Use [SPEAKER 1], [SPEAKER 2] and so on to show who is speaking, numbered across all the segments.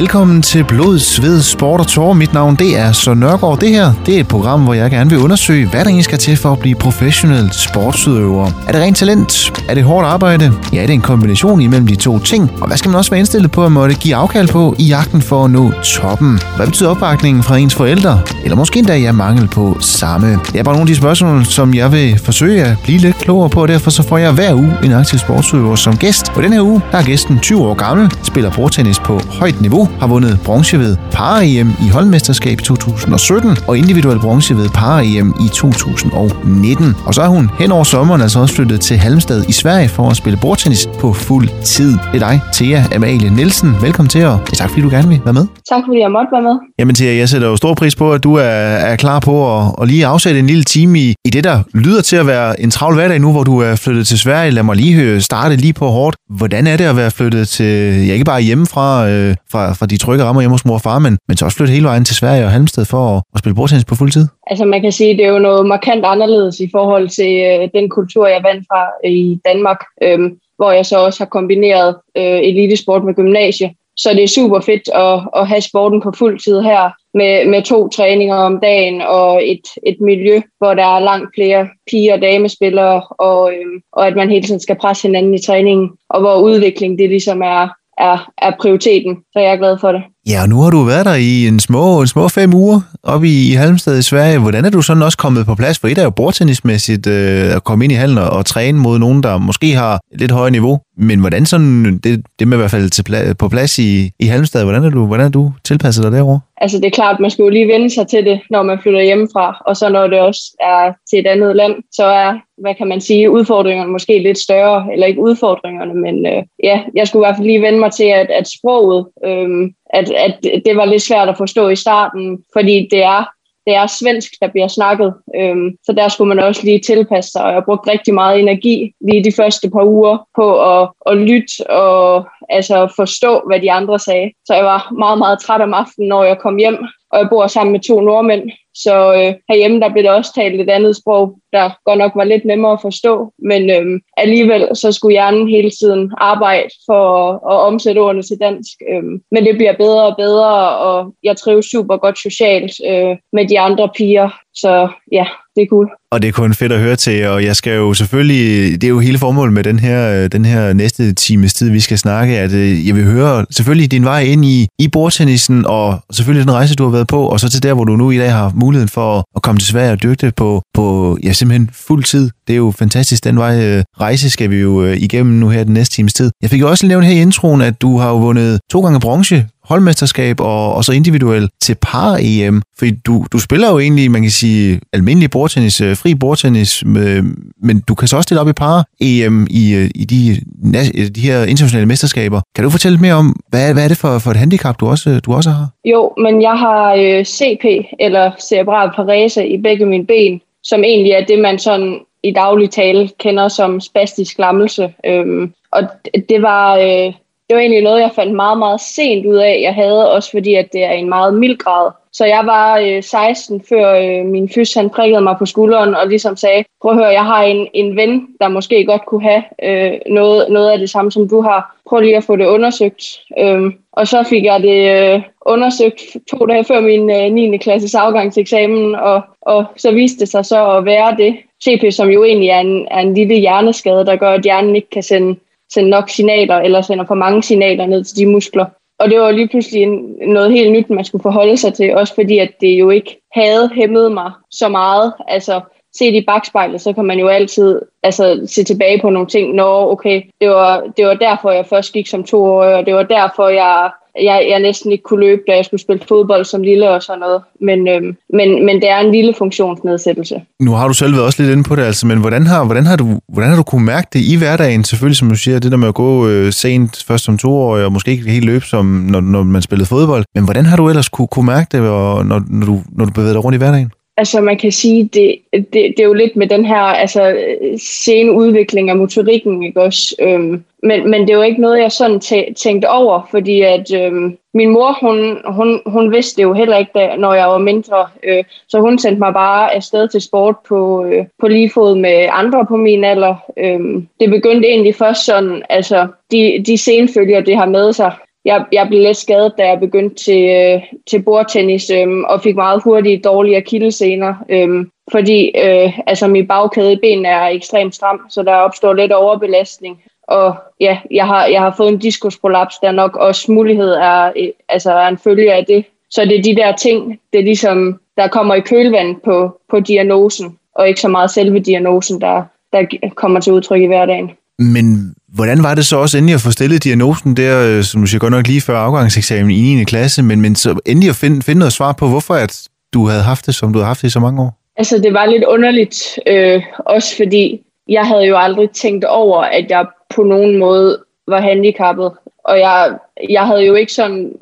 [SPEAKER 1] Velkommen til Blod, Sved, Sport og Tår. Mit navn det er Søren Nørgaard. Det her det er et program, hvor jeg gerne vil undersøge, hvad der egentlig skal til for at blive professionel sportsudøver. Er det rent talent? Er det hårdt arbejde? Ja, det er en kombination imellem de to ting. Og hvad skal man også være indstillet på at måtte give afkald på i jagten for at nå toppen? Hvad betyder opbakningen fra ens forældre? Eller måske endda jeg mangel på samme? Det er bare nogle af de spørgsmål, som jeg vil forsøge at blive lidt klogere på, og derfor så får jeg hver uge en aktiv sportsudøver som gæst. Og den her uge, der er gæsten 20 år gammel, spiller bordtennis på højt niveau, har vundet bronze ved Para-EM i holdmesterskab i 2017 og individuel bronze ved Para-EM i 2019. Og så er hun hen over sommeren altså også flyttet til Halmstad i Sverige for at spille bordtennis på fuld tid. Det er dig, Thea Amalie Nielsen. Velkommen til, og tak fordi du gerne vil være med.
[SPEAKER 2] Tak fordi jeg måtte være med.
[SPEAKER 1] Jamen Thea, jeg sætter jo stor pris på, at du er, er klar på at, at lige afsætte en lille time i, i det, der lyder til at være en travl hverdag nu, hvor du er flyttet til Sverige. Lad mig lige høre, starte lige på hårdt. Hvordan er det at være flyttet til, ja ikke bare hjemmefra, øh, fra, fra de trygge rammer hjemme hos mor og far, men, men så også flytte hele vejen til Sverige og Halmstad for at, at spille bordtennis på fuld tid?
[SPEAKER 2] Altså man kan sige, at det er jo noget markant anderledes i forhold til øh, den kultur, jeg vandt fra øh, i Danmark, øh, hvor jeg så også har kombineret øh, elitesport med gymnasie. Så det er super fedt at, at have sporten på fuld tid her med, med to træninger om dagen og et, et miljø, hvor der er langt flere piger og damespillere, og, øhm, og at man hele tiden skal presse hinanden i træningen, og hvor udvikling det ligesom er, er, er prioriteten. Så jeg er glad for det.
[SPEAKER 1] Ja, og nu har du været der i en små, en små fem uger oppe i, i Halmstad i Sverige. Hvordan er du sådan også kommet på plads? For et er jo bordtennismæssigt øh, at komme ind i hallen og, og træne mod nogen, der måske har lidt højere niveau. Men hvordan sådan, det, det med i hvert fald til pla- på plads i, i Halmstad, hvordan er, du, hvordan er du tilpasset dig derovre?
[SPEAKER 2] Altså det er klart, man skal jo lige vende sig til det, når man flytter hjemmefra, og så når det også er til et andet land, så er, hvad kan man sige, udfordringerne måske lidt større, eller ikke udfordringerne, men øh, ja, jeg skulle i hvert fald lige vende mig til, at, at sproget, øh, at, at det var lidt svært at forstå i starten, fordi det er det er svensk, der bliver snakket. Øhm, så der skulle man også lige tilpasse sig, og jeg brugte rigtig meget energi lige de første par uger på at, at lytte og altså forstå, hvad de andre sagde. Så jeg var meget, meget træt om aftenen, når jeg kom hjem, og jeg bor sammen med to nordmænd. Så øh, herhjemme der blev der også talt et andet sprog, der godt nok var lidt nemmere at forstå, men øh, alligevel så skulle hjernen hele tiden arbejde for at, at omsætte ordene til dansk. Øh, men det bliver bedre og bedre, og jeg trives super godt socialt øh, med de andre piger, så ja, det er cool.
[SPEAKER 1] Og det er kun fedt at høre til, og jeg skal jo selvfølgelig, det er jo hele formålet med den her, øh, den her næste times tid, vi skal snakke, at øh, jeg vil høre selvfølgelig din vej ind i, i bordtennisen, og selvfølgelig den rejse, du har været på, og så til der, hvor du nu i dag har muligheden for at komme til Sverige og dyrke det på, på ja, simpelthen fuld tid. Det er jo fantastisk. Den vej øh, rejse skal vi jo igennem nu her den næste times tid. Jeg fik jo også nævnt her i introen, at du har jo vundet to gange bronze holdmesterskab og, og så individuelt til par-EM. Fordi du, du spiller jo egentlig, man kan sige, almindelig bordtennis, fri bordtennis, øh, men du kan så også stille op i par-EM i, øh, i de, øh, de her internationale mesterskaber. Kan du fortælle mere om, hvad, hvad er det for, for et handicap, du også, du også har?
[SPEAKER 2] Jo, men jeg har øh, CP, eller cerebral parese, i begge mine ben, som egentlig er det, man sådan i daglig tale kender som spastisk lammelse. Øhm, og det var, øh, det var egentlig noget, jeg fandt meget, meget sent ud af, jeg havde, også fordi at det er en meget mild grad. Så jeg var øh, 16, før øh, min fys han prikkede mig på skulderen og ligesom sagde, prøv at høre, jeg har en, en ven, der måske godt kunne have øh, noget, noget af det samme, som du har. Prøv lige at få det undersøgt. Øhm, og så fik jeg det øh, undersøgt to dage før min øh, 9. klasses afgangseksamen, og, og så viste det sig så at være det. CP, som jo egentlig er en, er en lille hjerneskade, der gør, at hjernen ikke kan sende sende nok signaler, eller sender for mange signaler ned til de muskler. Og det var lige pludselig noget helt nyt, man skulle forholde sig til, også fordi at det jo ikke havde hæmmet mig så meget. Altså, set i bagspejlet, så kan man jo altid altså, se tilbage på nogle ting. Nå, okay, det var, det var derfor, jeg først gik som to år, og det var derfor, jeg jeg, jeg næsten ikke kunne løbe, da jeg skulle spille fodbold som lille og sådan noget. Men, øhm, men, men det er en lille funktionsnedsættelse.
[SPEAKER 1] Nu har du selv været også lidt inde på det, altså, men hvordan har, hvordan har, du, hvordan har du kunne mærke det i hverdagen? Selvfølgelig, som du siger, det der med at gå øh, sent, først som to år, og måske ikke helt løbe, som når, når man spillede fodbold. Men hvordan har du ellers kunne, kunne mærke det, når, når, du, når du bevæger dig rundt i hverdagen?
[SPEAKER 2] Altså man kan sige, det, det, det er jo lidt med den her altså, sene udvikling af motorikken, ikke også? Øhm, men, men det er jo ikke noget, jeg sådan tænkte over, fordi at øhm, min mor, hun, hun, hun vidste det jo heller ikke, da, når jeg var mindre. Øh, så hun sendte mig bare afsted til sport på, øh, på lige fod med andre på min alder. Øh, det begyndte egentlig først sådan, altså de, de senfølger, det har med sig, jeg, jeg blev lidt skadet, da jeg begyndte til, øh, til bordtennis, øh, og fik meget hurtigt dårlige akillesener, øh, fordi øh, altså, min bagkæde i benene er ekstremt stram, så der opstår lidt overbelastning. Og ja, jeg har, jeg har fået en diskusprolaps, der nok også mulighed er, øh, altså, er en følge af det. Så det er de der ting, det er ligesom, der kommer i kølvand på, på diagnosen, og ikke så meget selve diagnosen, der, der kommer til udtryk i hverdagen.
[SPEAKER 1] Men hvordan var det så også endelig at få stillet diagnosen der, øh, som du siger godt nok lige før afgangseksamen i 9. klasse, men, men så endelig at finde, finde noget svar på, hvorfor at du havde haft det, som du havde haft det i så mange år?
[SPEAKER 2] Altså, det var lidt underligt, øh, også fordi jeg havde jo aldrig tænkt over, at jeg på nogen måde var handicappet. Og jeg, jeg havde jo ikke sådan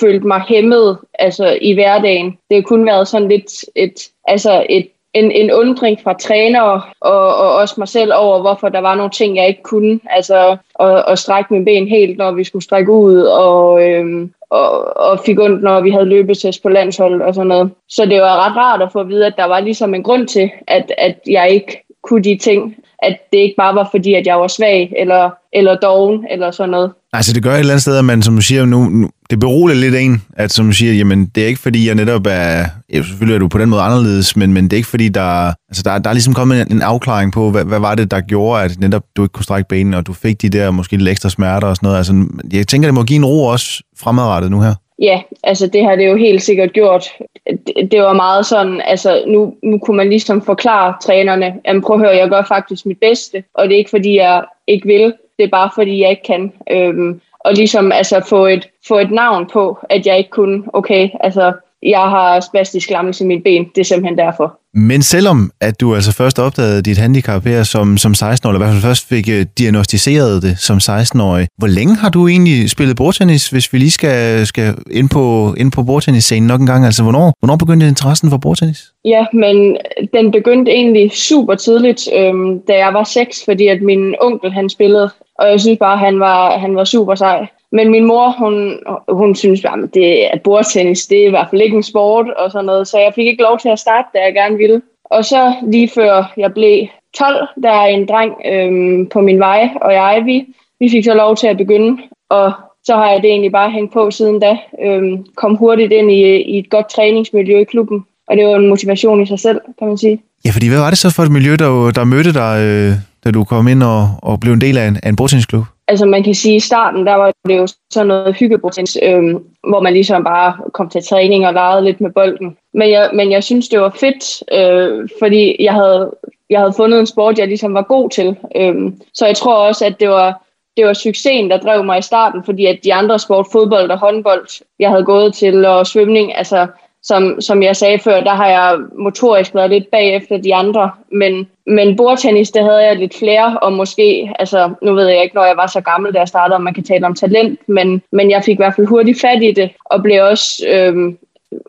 [SPEAKER 2] følt mig hæmmet altså, i hverdagen. Det har kun været sådan lidt et, altså et en, en undring fra trænere og, og også mig selv over, hvorfor der var nogle ting, jeg ikke kunne. Altså at, at strække min ben helt, når vi skulle strække ud, og, øhm, og, og fik ondt, når vi havde løbetest på landshold og sådan noget. Så det var ret rart at få at vide, at der var ligesom en grund til, at, at jeg ikke kunne de ting. At det ikke bare var fordi, at jeg var svag eller, eller doven eller sådan noget.
[SPEAKER 1] Altså det gør et eller andet sted, at man, som du siger, nu, nu det beroliger lidt en, at som siger, jamen det er ikke fordi, jeg netop er, ja, selvfølgelig er du på den måde anderledes, men, men det er ikke fordi, der, altså der, der er ligesom kommet en, en afklaring på, hvad, hvad var det, der gjorde, at netop du ikke kunne strække benene, og du fik de der måske lidt ekstra smerter og sådan noget. Altså jeg tænker, det må give en ro også fremadrettet nu her.
[SPEAKER 2] Ja, altså det har det jo helt sikkert gjort. Det, det var meget sådan, altså nu, nu kunne man ligesom forklare trænerne, jamen prøv at høre, jeg gør faktisk mit bedste, og det er ikke fordi, jeg ikke vil, det er bare fordi, jeg ikke kan. Øhm, og ligesom altså få et, få et navn på, at jeg ikke kunne, okay, altså jeg har spastisk lammelse i mit ben, det er simpelthen derfor.
[SPEAKER 1] Men selvom at du altså først opdagede dit handicap her som, som 16-årig, eller i hvert fald først fik uh, diagnostiseret det som 16-årig, hvor længe har du egentlig spillet bordtennis, hvis vi lige skal, skal ind på, ind på bordtennisscenen nok en gang? Altså, hvornår, hvornår begyndte interessen for bordtennis?
[SPEAKER 2] Ja, men den begyndte egentlig super tidligt, øhm, da jeg var 6, fordi at min onkel han spillede, og jeg synes bare, han var, han var super sej. Men min mor, hun, hun synes, at det, at bordtennis, det er i hvert fald ikke en sport og sådan noget, så jeg fik ikke lov til at starte, da jeg gerne ville. Og så lige før jeg blev 12, der er en dreng øhm, på min vej, og jeg, vi, vi fik så lov til at begynde, og så har jeg det egentlig bare hængt på siden da. Øhm, kom hurtigt ind i, i et godt træningsmiljø i klubben, og det var en motivation i sig selv, kan man sige.
[SPEAKER 1] Ja, fordi hvad var det så for et miljø, der, der mødte dig, øh, da du kom ind og, og blev en del af en, af en bordtennisklub?
[SPEAKER 2] Altså man kan sige, at i starten, der var det jo sådan noget hyggebordtennis, øhm, hvor man ligesom bare kom til træning og legede lidt med bolden. Men jeg, men jeg synes, det var fedt, øh, fordi jeg havde, jeg havde fundet en sport, jeg ligesom var god til. Øhm, så jeg tror også, at det var, det var succesen, der drev mig i starten, fordi at de andre sport, fodbold og håndbold, jeg havde gået til, og svømning, altså som, som jeg sagde før, der har jeg motorisk været lidt bagefter de andre, men, men bordtennis, det havde jeg lidt flere, og måske, altså nu ved jeg ikke, når jeg var så gammel, da jeg startede, om man kan tale om talent, men, men jeg fik i hvert fald hurtigt fat i det, og blev også øhm,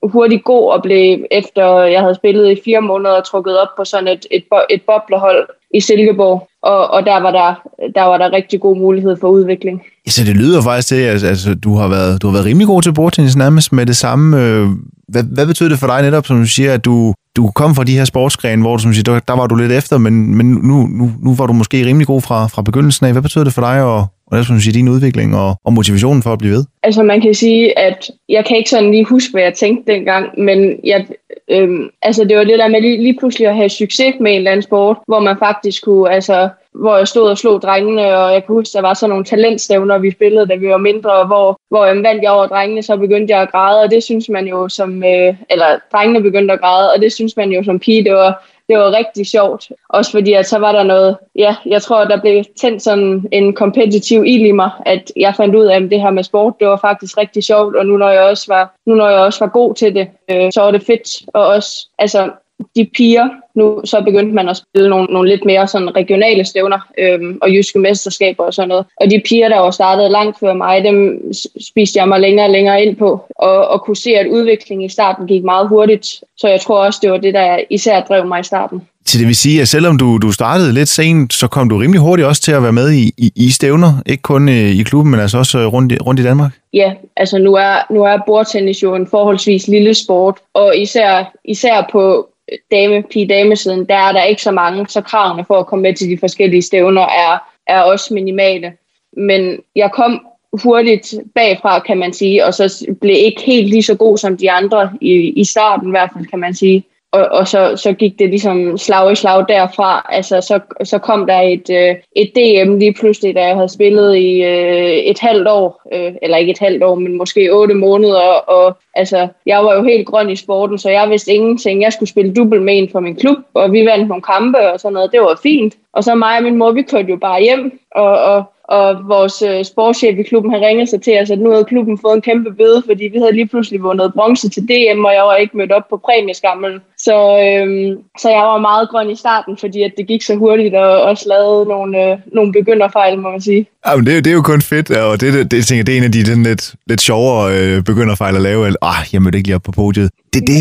[SPEAKER 2] hurtigt god, og blev efter jeg havde spillet i fire måneder, trukket op på sådan et, et, et boblehold i Silkeborg, og, og der, var der, der var der rigtig god mulighed for udvikling.
[SPEAKER 1] Ja, så det lyder faktisk til, at altså, du, har været, du har været rimelig god til bordtennis nærmest med det samme. Øh, hvad, hvad betyder det for dig netop, som du siger, at du, du kom fra de her sportsgrene, hvor du, som siger, der, der var du lidt efter, men, men nu, nu, nu var du måske rimelig god fra, fra begyndelsen af. Hvad betyder det for dig og, og synes som du siger, din udvikling og, og motivationen for at blive ved?
[SPEAKER 2] Altså man kan sige, at jeg kan ikke sådan lige huske, hvad jeg tænkte dengang, men jeg, øhm, altså det var det der med lige, lige pludselig at have succes med en eller anden sport, hvor man faktisk kunne, altså hvor jeg stod og slog drengene, og jeg kan huske, der var sådan nogle talentstævner, vi spillede, da vi var mindre, hvor, hvor jeg vandt jeg over drengene, så begyndte jeg at græde, og det synes man jo som, øh, eller drengene begyndte at græde, og det synes man jo som pige, det var, det var rigtig sjovt. Også fordi, at så var der noget, ja, jeg tror, der blev tændt sådan en kompetitiv ild i mig, at jeg fandt ud af, at det her med sport, det var faktisk rigtig sjovt, og nu når jeg også var, nu når jeg også var god til det, øh, så var det fedt. Og også, altså, de piger, nu så begyndte man at spille nogle, nogle lidt mere sådan regionale stævner øhm, og jyske mesterskaber og sådan noget. Og de piger, der var startet langt før mig, dem spiste jeg mig længere og længere ind på, og, og kunne se, at udviklingen i starten gik meget hurtigt. Så jeg tror også, det var det, der især drev mig i starten.
[SPEAKER 1] Så det vil sige, at selvom du, du startede lidt sent, så kom du rimelig hurtigt også til at være med i, i, i stævner, ikke kun øh, i klubben, men altså også øh, rundt i, rundt i Danmark?
[SPEAKER 2] Ja, altså nu er, nu er bordtennis jo en forholdsvis lille sport, og især, især på dame, pige damesiden, der er der ikke så mange, så kravene for at komme med til de forskellige stævner er, er også minimale. Men jeg kom hurtigt bagfra, kan man sige, og så blev ikke helt lige så god som de andre i, i starten i hvert fald, kan man sige og, og så, så gik det ligesom slag i slag derfra. Altså, så, så kom der et, øh, et DM lige pludselig, da jeg havde spillet i øh, et halvt år, øh, eller ikke et halvt år, men måske otte måneder, og altså, jeg var jo helt grøn i sporten, så jeg vidste ingenting. Jeg skulle spille dubbel med en for min klub, og vi vandt nogle kampe og sådan noget. Det var fint. Og så mig og min mor, vi kørte jo bare hjem, og, og og vores øh, sportschef i klubben har ringet sig til os, at nu havde klubben fået en kæmpe bøde, fordi vi havde lige pludselig vundet bronze til DM, og jeg var ikke mødt op på præmieskammelen. Så, øh, så jeg var meget grøn i starten, fordi at det gik så hurtigt, og også lavede nogle, øh, nogle begynderfejl, må man sige.
[SPEAKER 1] Ja, men det, det er jo kun fedt, og det, det, det, tænker, det er en af de den lidt, lidt sjovere øh, begynderfejl at lave. Ah, jeg mødte ikke lige op på podiet. Det, det,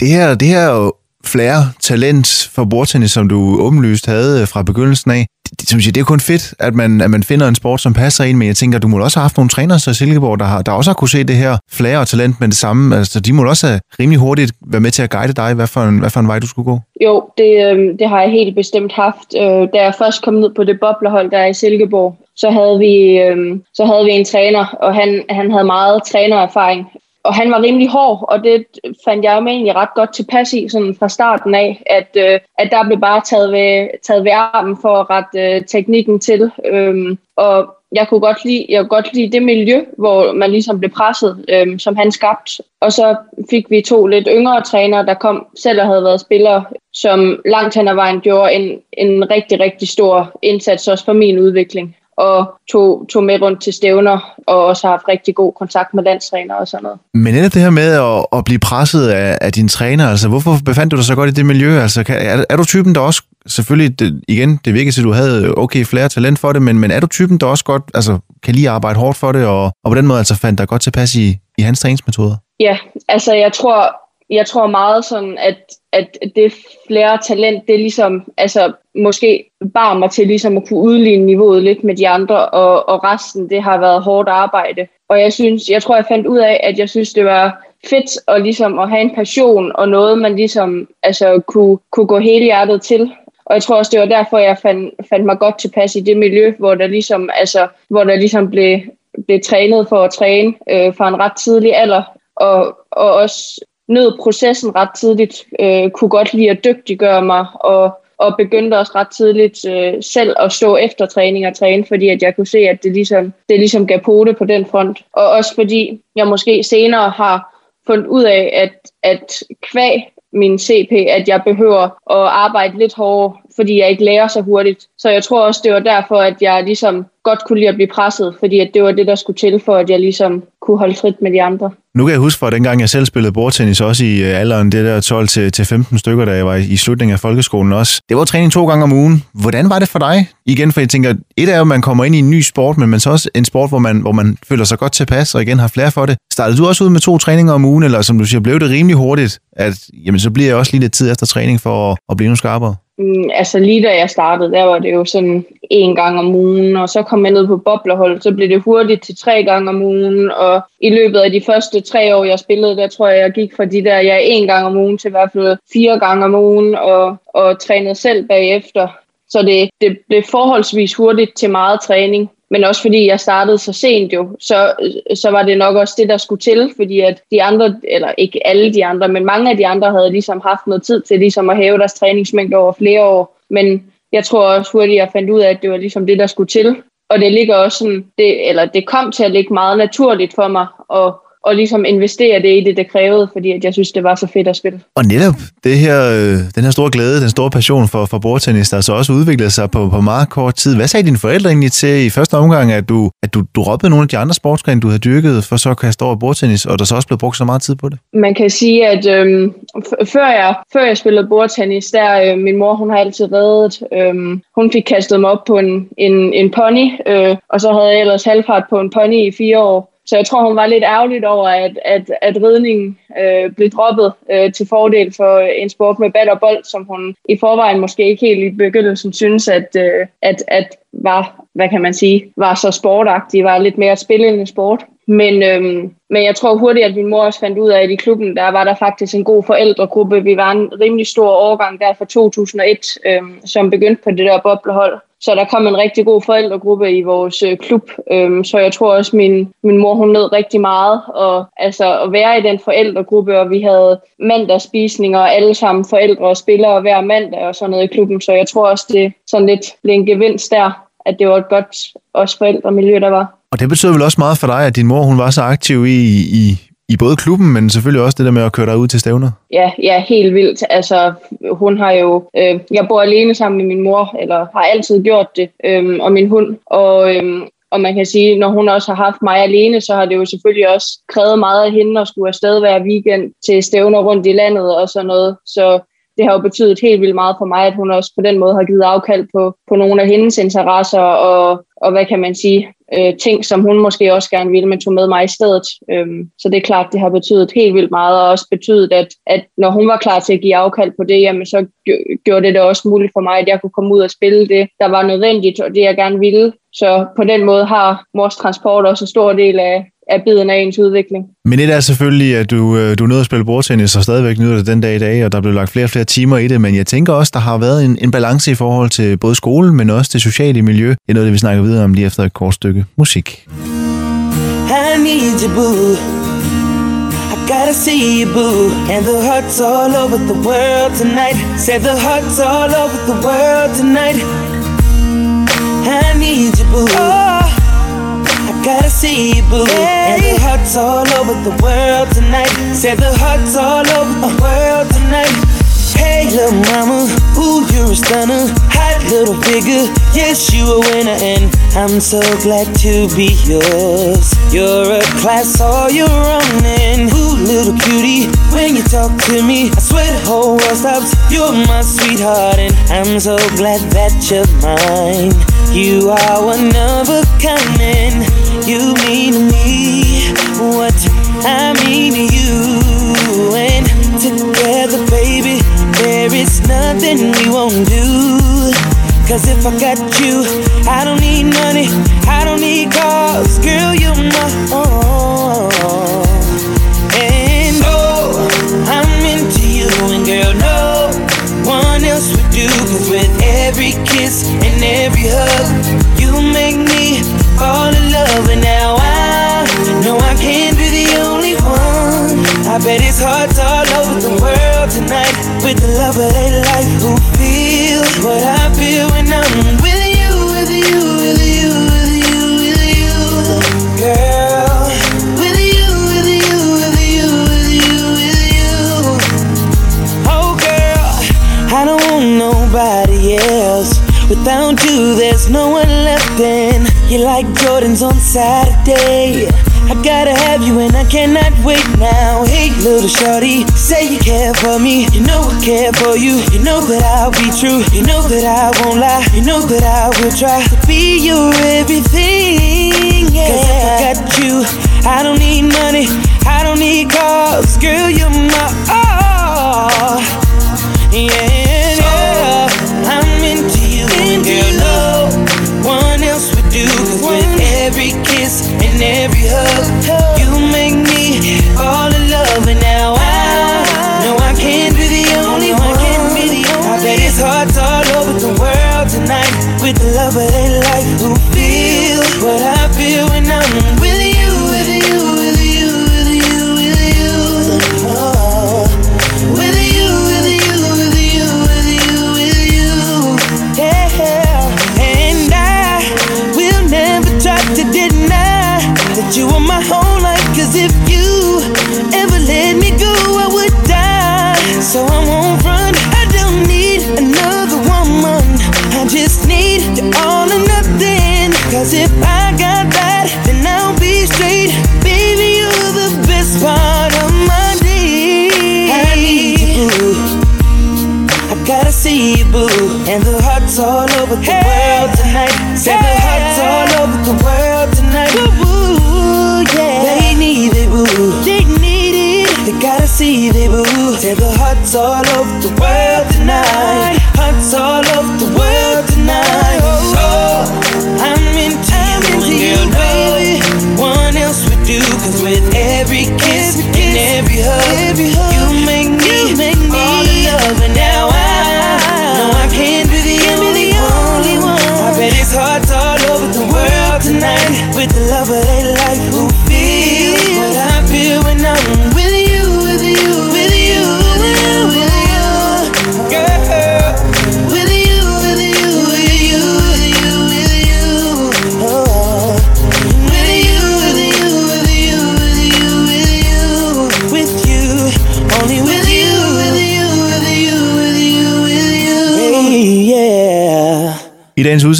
[SPEAKER 1] det her, det her jo flere talent for bordtennis, som du åbenlyst havde øh, fra begyndelsen af det, som siger, det er kun fedt, at man, at man finder en sport, som passer ind, men jeg tænker, du må også have haft nogle trænere så Silkeborg, der, har, der også har kunne se det her flere og talent med det samme. Altså, de må også have rimelig hurtigt være med til at guide dig, hvad for en, hvad for en vej du skulle gå.
[SPEAKER 2] Jo, det, øh, det har jeg helt bestemt haft. Øh, da jeg først kom ned på det boblehold, der er i Silkeborg, så havde vi, øh, så havde vi en træner, og han, han havde meget trænererfaring og han var rimelig hård, og det fandt jeg jo egentlig ret godt tilpas i sådan fra starten af, at, øh, at der blev bare taget ved, taget ved armen for at rette øh, teknikken til. Øhm, og jeg kunne godt lide, jeg kunne godt lide det miljø, hvor man ligesom blev presset, øhm, som han skabte. Og så fik vi to lidt yngre trænere, der kom selv og havde været spillere, som langt hen ad vejen gjorde en, en rigtig, rigtig stor indsats også for min udvikling og tog, tog med rundt til stævner, og også har haft rigtig god kontakt med landstræner og sådan noget.
[SPEAKER 1] Men er det her med at, at blive presset af, af din træner, altså hvorfor befandt du dig så godt i det miljø? Altså, kan, er, er du typen, der også, selvfølgelig, det, igen, det virker til, at du havde okay flere talent for det, men, men er du typen, der også godt altså, kan lige arbejde hårdt for det, og, og på den måde altså fandt dig godt tilpas i, i hans træningsmetoder?
[SPEAKER 2] Ja, altså jeg tror, jeg tror meget sådan, at, at det flere talent, det er ligesom, altså måske bare mig til ligesom at kunne udligne niveauet lidt med de andre, og, og resten, det har været hårdt arbejde. Og jeg synes, jeg tror, jeg fandt ud af, at jeg synes, det var fedt at, ligesom at have en passion og noget, man ligesom altså, kunne, kunne gå hele hjertet til. Og jeg tror også, det var derfor, jeg fandt, fandt mig godt tilpas i det miljø, hvor der ligesom, altså, hvor der ligesom blev, blev trænet for at træne øh, fra en ret tidlig alder, og, og også nød processen ret tidligt, øh, kunne godt lide at dygtiggøre mig, og, og begyndte også ret tidligt øh, selv at stå efter træning og træne, fordi at jeg kunne se, at det ligesom, det ligesom gav pote på den front. Og også fordi jeg måske senere har fundet ud af, at, at kvæg min CP, at jeg behøver at arbejde lidt hårdere, fordi jeg ikke lærer så hurtigt. Så jeg tror også, det var derfor, at jeg ligesom godt kunne lide at blive presset, fordi at det var det, der skulle til for, at jeg ligesom kunne holde trit med de andre.
[SPEAKER 1] Nu kan jeg huske fra dengang, jeg selv spillede bordtennis, også i øh, alderen det der 12 til, til 15 stykker, da jeg var i slutningen af folkeskolen også. Det var træning to gange om ugen. Hvordan var det for dig? Igen, for jeg tænker, et er jo, at man kommer ind i en ny sport, men man så også en sport, hvor man, hvor man føler sig godt tilpas, og igen har flere for det. Startede du også ud med to træninger om ugen, eller som du siger, blev det rimelig hurtigt, at jamen, så bliver jeg også lige lidt tid efter træning for at, at blive nu skarpere?
[SPEAKER 2] Mm, altså lige da jeg startede, der var det jo sådan en gang om ugen, og så kom jeg ned på boblerhold, så blev det hurtigt til tre gange om ugen, og i løbet af de første tre år, jeg spillede, der tror jeg, jeg gik fra de der, jeg en gang om ugen til i hvert fald fire gange om ugen, og, og trænede selv bagefter. Så det, det blev forholdsvis hurtigt til meget træning men også fordi jeg startede så sent jo, så, så var det nok også det, der skulle til, fordi at de andre, eller ikke alle de andre, men mange af de andre havde ligesom haft noget tid til ligesom at hæve deres træningsmængde over flere år. Men jeg tror også hurtigt, jeg fandt ud af, at det var ligesom det, der skulle til. Og det ligger også sådan, det, eller det kom til at ligge meget naturligt for mig at og ligesom investere det i det, det krævede, fordi at jeg synes, det var så fedt at spille.
[SPEAKER 1] Og netop det her, øh, den her store glæde, den store passion for, for bordtennis, der så også udviklede sig på, på meget kort tid. Hvad sagde dine forældre egentlig til i første omgang, at du, at du, droppede nogle af de andre sportsgrene, du havde dyrket, for så at kaste over bordtennis, og der så også blev brugt så meget tid på det?
[SPEAKER 2] Man kan sige, at øhm, før, jeg, før jeg spillede bordtennis, der øh, min mor, hun har altid reddet. Øhm, hun fik kastet mig op på en, en, en pony, øh, og så havde jeg ellers halvfart på en pony i fire år. Så jeg tror, hun var lidt ærgerligt over, at, at, at ridningen øh, blev droppet øh, til fordel for en sport med bat og bold, som hun i forvejen måske ikke helt i begyndelsen synes, at, øh, at, at var, hvad kan man sige, var så sportagtig, var lidt mere spillende sport. Men, øhm, men jeg tror hurtigt, at min mor også fandt ud af, at i klubben, der var der faktisk en god forældregruppe. Vi var en rimelig stor årgang der fra 2001, øhm, som begyndte på det der boblehold så der kom en rigtig god forældregruppe i vores øh, klub. Øhm, så jeg tror også, min, min mor hun nød rigtig meget og, altså, at være i den forældregruppe, og vi havde mandagsspisninger, og alle sammen forældre og spillere hver mandag og sådan noget i klubben. Så jeg tror også, det sådan lidt blev en gevinst der, at det var et godt også forældremiljø, der var.
[SPEAKER 3] Og det betød vel også meget for dig, at din mor hun var så aktiv i, i, i både klubben, men selvfølgelig også det der med at køre dig ud til stævner?
[SPEAKER 2] Ja, ja, helt vildt. Altså, hun har jo... Øh, jeg bor alene sammen med min mor, eller har altid gjort det, øh, og min hund. Og, øh, og man kan sige, når hun også har haft mig alene, så har det jo selvfølgelig også krævet meget af hende at skulle afsted hver weekend til stævner rundt i landet og sådan noget. Så det har jo betydet helt vildt meget for mig, at hun også på den måde har givet afkald på, på nogle af hendes interesser og, og hvad kan man sige, øh, ting, som hun måske også gerne ville, men tog med mig i stedet. Øhm, så det er klart, det har betydet helt vildt meget, og også betydet, at, at når hun var klar til at give afkald på det, jamen så gjorde det det også muligt for mig, at jeg kunne komme ud og spille det, der var nødvendigt, og det jeg gerne ville. Så på den måde har Mors Transport også en stor del af, af biden af ens udvikling.
[SPEAKER 3] Men det er selvfølgelig, at du, øh, du nåede at spille bordtennis og stadigvæk nyder det den dag i dag, og der blev lagt flere og flere timer i det, men jeg tænker også, der har været en, en balance i forhold til både skolen, men også det sociale miljø. Det er noget, det vi snakker videre om lige efter et kort stykke musik. I need you, boo. I gotta see you, boo. And the hearts all over the world tonight. Say the hearts all over the world tonight. I need you, boo. Oh. Gotta see you, boo. Hey. And the hearts all over the world tonight. Say the hearts all over the world tonight. Hey, little mama, ooh, you're a stunner. Hot little figure, yes, you a winner, and I'm so glad to be yours. You're a class all your own, and ooh, little cutie, when you talk to me, I swear the whole world stops. You're my sweetheart, and I'm so glad that you're mine. You are one of a kind, you mean to me what I mean to you. And together, baby, there is nothing we won't do. Cause if I got you, I don't need money, I don't need cars, girl, you're my own. And oh, I'm into you, and girl, no one else would do. Cause with every kiss and every hug, you make with the love of their life who feel what I feel when I'm with you, with you, with you, with you, with you, girl. With you, with you, with you, with you, with you. Oh, girl, I don't want nobody else. Without you, there's no one left in. You're like Jordan's on Saturday. I gotta have you and I cannot wait now. Hey, little shorty, say you care for me. You know I care for you. You know that I'll be true. You know that I won't lie. You know that I will try to be your everything. Yeah. Cause if I got you, I don't need money. I don't need cars. Girl, you're my all. Yeah. Girl, no one else would do. Cause with every hug.
[SPEAKER 1] forever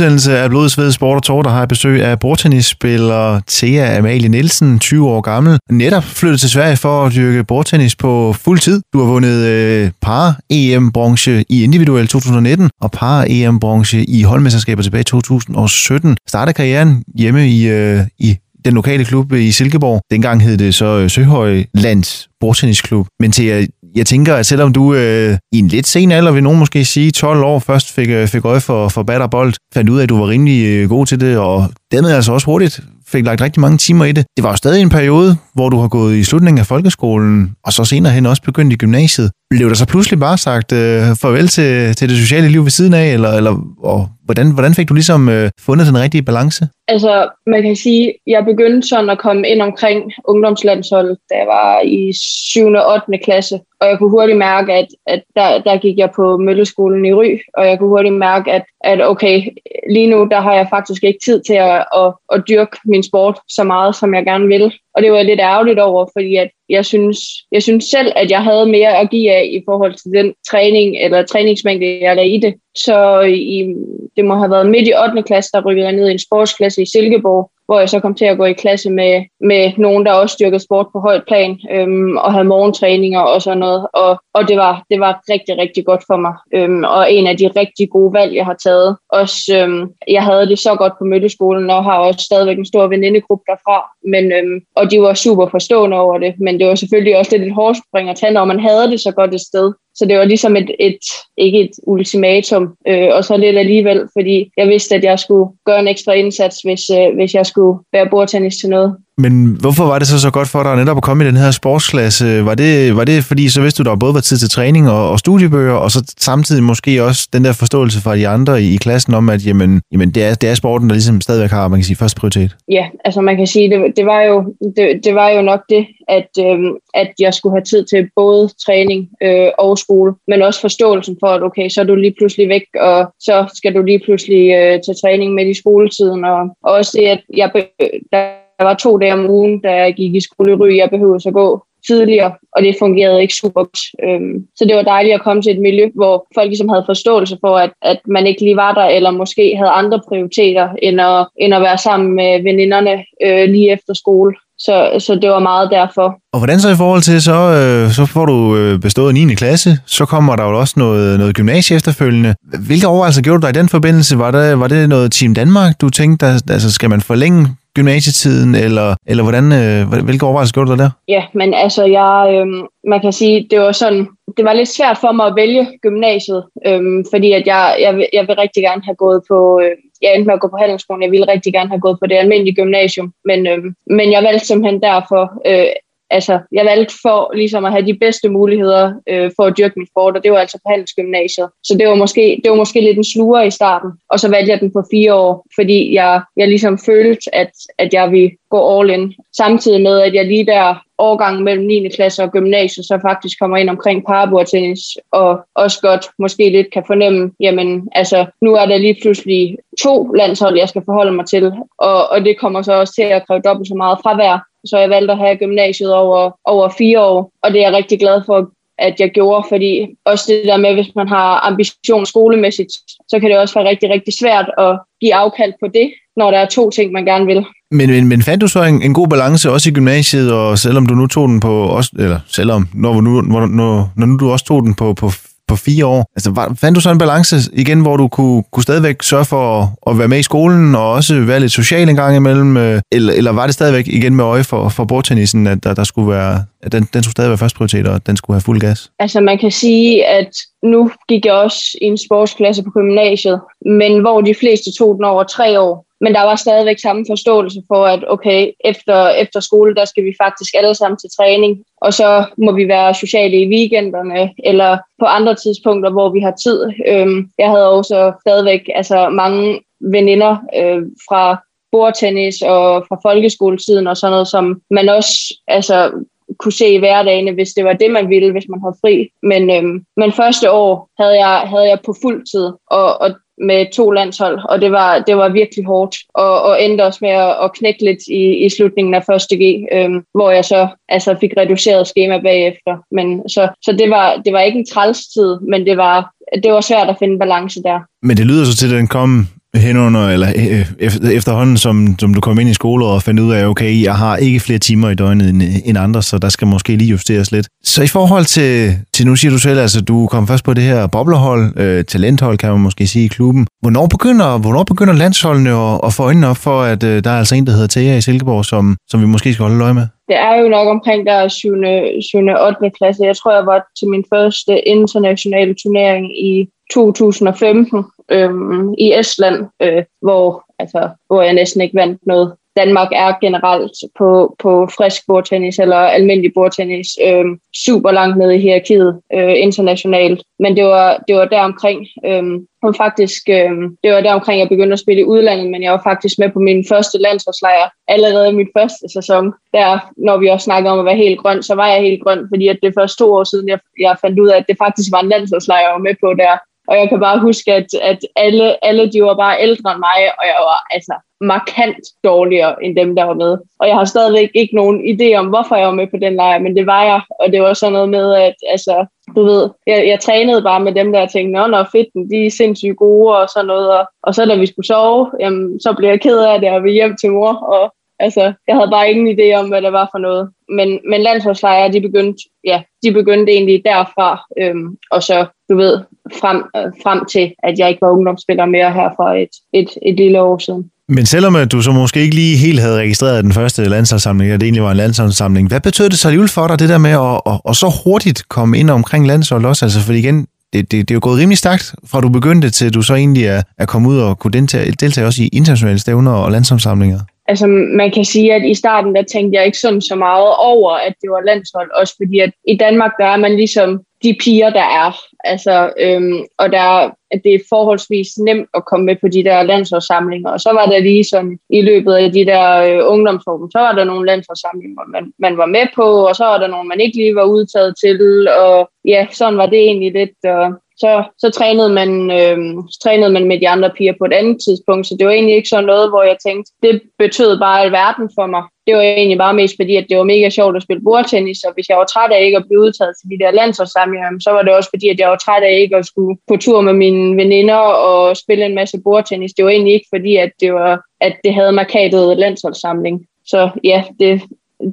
[SPEAKER 1] udsendelse af Blodsved Sport og Tår, der har jeg besøg af bordtennisspiller Thea Amalie Nielsen, 20 år gammel. Netop flyttet til Sverige for at dyrke bordtennis på fuld tid. Du har vundet øh, par-EM-bronze i individuel 2019 og par-EM-bronze i holdmesterskaber tilbage i 2017. Startede karrieren hjemme i, øh, i den lokale klub i Silkeborg. Dengang hed det så øh, Søhøj Lands Bordtennisklub. Men til at jeg tænker, at selvom du øh, i en lidt sen alder, vil nogen måske sige 12 år, først fik, øh, fik øje for, for batterbold, fandt ud af, at du var rimelig øh, god til det, og dermed altså også hurtigt fik lagt rigtig mange timer i det. Det var jo stadig en periode, hvor du har gået i slutningen af folkeskolen, og så senere hen også begyndt i gymnasiet. Blev der så pludselig bare sagt øh, farvel til, til det sociale liv ved siden af, eller, eller og hvordan, hvordan fik du ligesom øh, fundet den rigtige balance?
[SPEAKER 2] Altså, man kan sige, jeg begyndte sådan at komme ind omkring ungdomslandsholdet, da jeg var i 7. og 8. klasse. Og jeg kunne hurtigt mærke, at, at der, der gik jeg på Mølleskolen i Ry, og jeg kunne hurtigt mærke, at, at okay, lige nu der har jeg faktisk ikke tid til at, at, at dyrke min sport så meget, som jeg gerne vil. Og det var jeg lidt ærgerligt over, fordi at jeg, synes, jeg synes selv, at jeg havde mere at give af i forhold til den træning eller træningsmængde, jeg lagde i det. Så i, det må have været midt i 8. klasse, der rykkede jeg ned i en sportsklasse i Silkeborg, hvor jeg så kom til at gå i klasse med, med nogen, der også styrkede sport på højt plan, øhm, og havde morgentræninger og sådan noget. Og, og det, var, det var rigtig, rigtig godt for mig. Øhm, og en af de rigtig gode valg, jeg har taget. Også, øhm, jeg havde det så godt på mødeskolen, og har også stadigvæk en stor venindegruppe derfra. Men, øhm, og de var super forstående over det. Men det var selvfølgelig også lidt et hårdt spring at tage, når man havde det så godt et sted. Så det var ligesom et, et ikke et ultimatum, øh, og så lidt alligevel, fordi jeg vidste, at jeg skulle gøre en ekstra indsats, hvis, øh, hvis jeg skulle være bordtennis til noget.
[SPEAKER 1] Men hvorfor var det så så godt for dig netop at komme i den her sportsklasse? Var det, var det fordi, så vidste du, der både var tid til træning og, og studiebøger, og så samtidig måske også den der forståelse fra de andre i, i klassen om, at jamen, jamen det, er, det er sporten, der ligesom stadigvæk har, man kan sige, første prioritet?
[SPEAKER 2] Ja, altså man kan sige, det, det, var, jo, det, det var jo nok det, at, øhm, at jeg skulle have tid til både træning øh, og skole, men også forståelsen for, at okay, så er du lige pludselig væk, og så skal du lige pludselig øh, til træning med i skoletiden, og, og også det, at jeg, der der var to dage om ugen, da jeg gik i skole i Ry. Jeg behøvede at gå tidligere, og det fungerede ikke super godt. Øhm, så det var dejligt at komme til et miljø, hvor folk ligesom havde forståelse for, at, at man ikke lige var der, eller måske havde andre prioriteter, end at, end at være sammen med veninderne øh, lige efter skole. Så, så det var meget derfor.
[SPEAKER 1] Og hvordan så i forhold til, så, øh, så får du øh, bestået 9. klasse, så kommer der jo også noget, noget gymnasie efterfølgende. Hvilke overvejelser gjorde du dig i den forbindelse? Var det, var det noget Team Danmark, du tænkte, altså skal man forlænge gymnasietiden, eller, eller hvordan, øh, hvilke overvejelser gjorde du der?
[SPEAKER 2] Ja, men altså, jeg, øh, man kan sige, det var sådan, det var lidt svært for mig at vælge gymnasiet, øh, fordi at jeg, jeg, jeg vil rigtig gerne have gået på, øh, jeg endte med at gå på handelsskolen, jeg ville rigtig gerne have gået på det almindelige gymnasium, men, øh, men jeg valgte simpelthen derfor øh, altså, jeg valgte for ligesom at have de bedste muligheder øh, for at dyrke min sport, og det var altså på handelsgymnasiet. Så det var måske, det var måske lidt en sluger i starten, og så valgte jeg den på fire år, fordi jeg, jeg ligesom følte, at, at jeg ville gå all in. Samtidig med, at jeg lige der årgang mellem 9. klasse og gymnasiet, så faktisk kommer ind omkring parabordtennis, og også godt måske lidt kan fornemme, jamen altså, nu er der lige pludselig to landshold, jeg skal forholde mig til, og, og det kommer så også til at kræve dobbelt så meget fravær, så jeg valgte at have gymnasiet over, over fire år, og det er jeg rigtig glad for, at jeg gjorde, fordi også det der med, hvis man har ambition skolemæssigt, så kan det også være rigtig, rigtig svært at give afkald på det, når der er to ting, man gerne vil.
[SPEAKER 1] Men, men, men fandt du så en, en god balance også i gymnasiet, og selvom du nu tog den på, også, eller selvom, når, nu, når, når, når nu du også tog den på, på på fire år. Altså, var, fandt du så en balance igen, hvor du kunne, kunne stadigvæk sørge for at, at være med i skolen, og også være lidt social en gang imellem, øh, eller, eller var det stadigvæk igen med øje for, for bordtennisen, at der, der skulle være, at den, den skulle stadig være først prioritet, og den skulle have fuld gas?
[SPEAKER 2] Altså, man kan sige, at nu gik jeg også i en sportsklasse på gymnasiet, men hvor de fleste tog den over tre år, men der var stadigvæk samme forståelse for, at okay, efter, efter skole, der skal vi faktisk alle sammen til træning, og så må vi være sociale i weekenderne, eller på andre tidspunkter, hvor vi har tid. Øhm, jeg havde også stadigvæk altså, mange veninder øh, fra bordtennis og fra folkeskoletiden og sådan noget, som man også altså, kunne se i hverdagen, hvis det var det, man ville, hvis man havde fri. Men, øhm, men første år havde jeg, havde jeg på fuld tid, og, og med to landshold, og det var, det var virkelig hårdt, og, og endte også med at, at knække lidt i, i slutningen af første G, øhm, hvor jeg så altså, fik reduceret schema bagefter. Men, så så det, var, det var ikke en træls tid, men det var, det var svært at finde balance der.
[SPEAKER 1] Men det lyder så til, at den kom henunder, eller øh, øh efterhånden, som, som du kom ind i skole og fandt ud af, okay, jeg har ikke flere timer i døgnet end, end andre, så der skal måske lige justeres lidt. Så i forhold til, til nu siger du selv, altså du kom først på det her boblerhold, øh, talenthold kan man måske sige i klubben. Hvornår begynder, hvornår begynder landsholdene at, at få øjnene op for, at øh, der er altså en, der hedder Thea i Silkeborg, som, som vi måske skal holde øje med?
[SPEAKER 2] Det er jo nok omkring der 7. 7. 8. klasse. Jeg tror, jeg var til min første internationale turnering i 2015 øhm, i Estland, øh, hvor, altså, hvor jeg næsten ikke vandt noget. Danmark er generelt på, på frisk bordtennis eller almindelig bordtennis øh, super langt nede i hierarkiet øh, internationalt. Men det var, det var deromkring, øh, og faktisk, øh, det var deromkring, jeg begyndte at spille i udlandet, men jeg var faktisk med på min første landsholdslejr allerede i min første sæson. Der, når vi også snakker om at være helt grøn, så var jeg helt grøn, fordi at det første to år siden, jeg, jeg fandt ud af, at det faktisk var en landsholdslejr, jeg var med på der. Og jeg kan bare huske, at, at alle, alle de var bare ældre end mig, og jeg var altså markant dårligere end dem, der var med. Og jeg har stadigvæk ikke nogen idé om, hvorfor jeg var med på den lejr, men det var jeg. Og det var sådan noget med, at altså, du ved, jeg, jeg trænede bare med dem, der tænkte, nå, nå fedt, de er sindssygt gode og sådan noget. Og, og så da vi skulle sove, jamen, så blev jeg ked af det og vi hjem til mor. Og altså, jeg havde bare ingen idé om, hvad det var for noget. Men, men landsholdslejre, de begyndte, ja, de begyndte egentlig derfra. Øhm, og så, du ved, frem, øh, frem til, at jeg ikke var ungdomsspiller mere her for et, et, et lille år siden.
[SPEAKER 1] Men selvom at du så måske ikke lige helt havde registreret den første landsholdssamling, at det egentlig var en landsholdssamling, hvad betød det så alligevel for dig, det der med at, at, at så hurtigt komme ind omkring landshold også? Altså, fordi igen, det, det, det er jo gået rimelig stærkt, fra du begyndte til, du så egentlig er, er kommet ud og kunne deltage, deltage også i internationale stævner og landsholdssamlinger.
[SPEAKER 2] Altså, man kan sige, at i starten, der tænkte jeg ikke sådan så meget over, at det var landshold, også fordi at i Danmark, der er man ligesom de piger, der er. Altså, øhm, og der, at det er forholdsvis nemt at komme med på de der landsholdssamlinger. Og så var der lige sådan, i løbet af de der øh, ungdomsforum, så var der nogle landsholdssamlinger, man, man var med på, og så var der nogle, man ikke lige var udtaget til. Og ja, sådan var det egentlig lidt. Og så, så trænede, man, øh, trænede man med de andre piger på et andet tidspunkt, så det var egentlig ikke sådan noget, hvor jeg tænkte, det betød bare alverden for mig. Det var egentlig bare mest fordi, at det var mega sjovt at spille bordtennis, og hvis jeg var træt af ikke at blive udtaget til de der landsholdssamlinger, så var det også fordi, at jeg var træt af ikke at skulle på tur med mine veninder og spille en masse bordtennis. Det var egentlig ikke fordi, at det, var, at det havde markatet landsholdssamling. Så ja, det,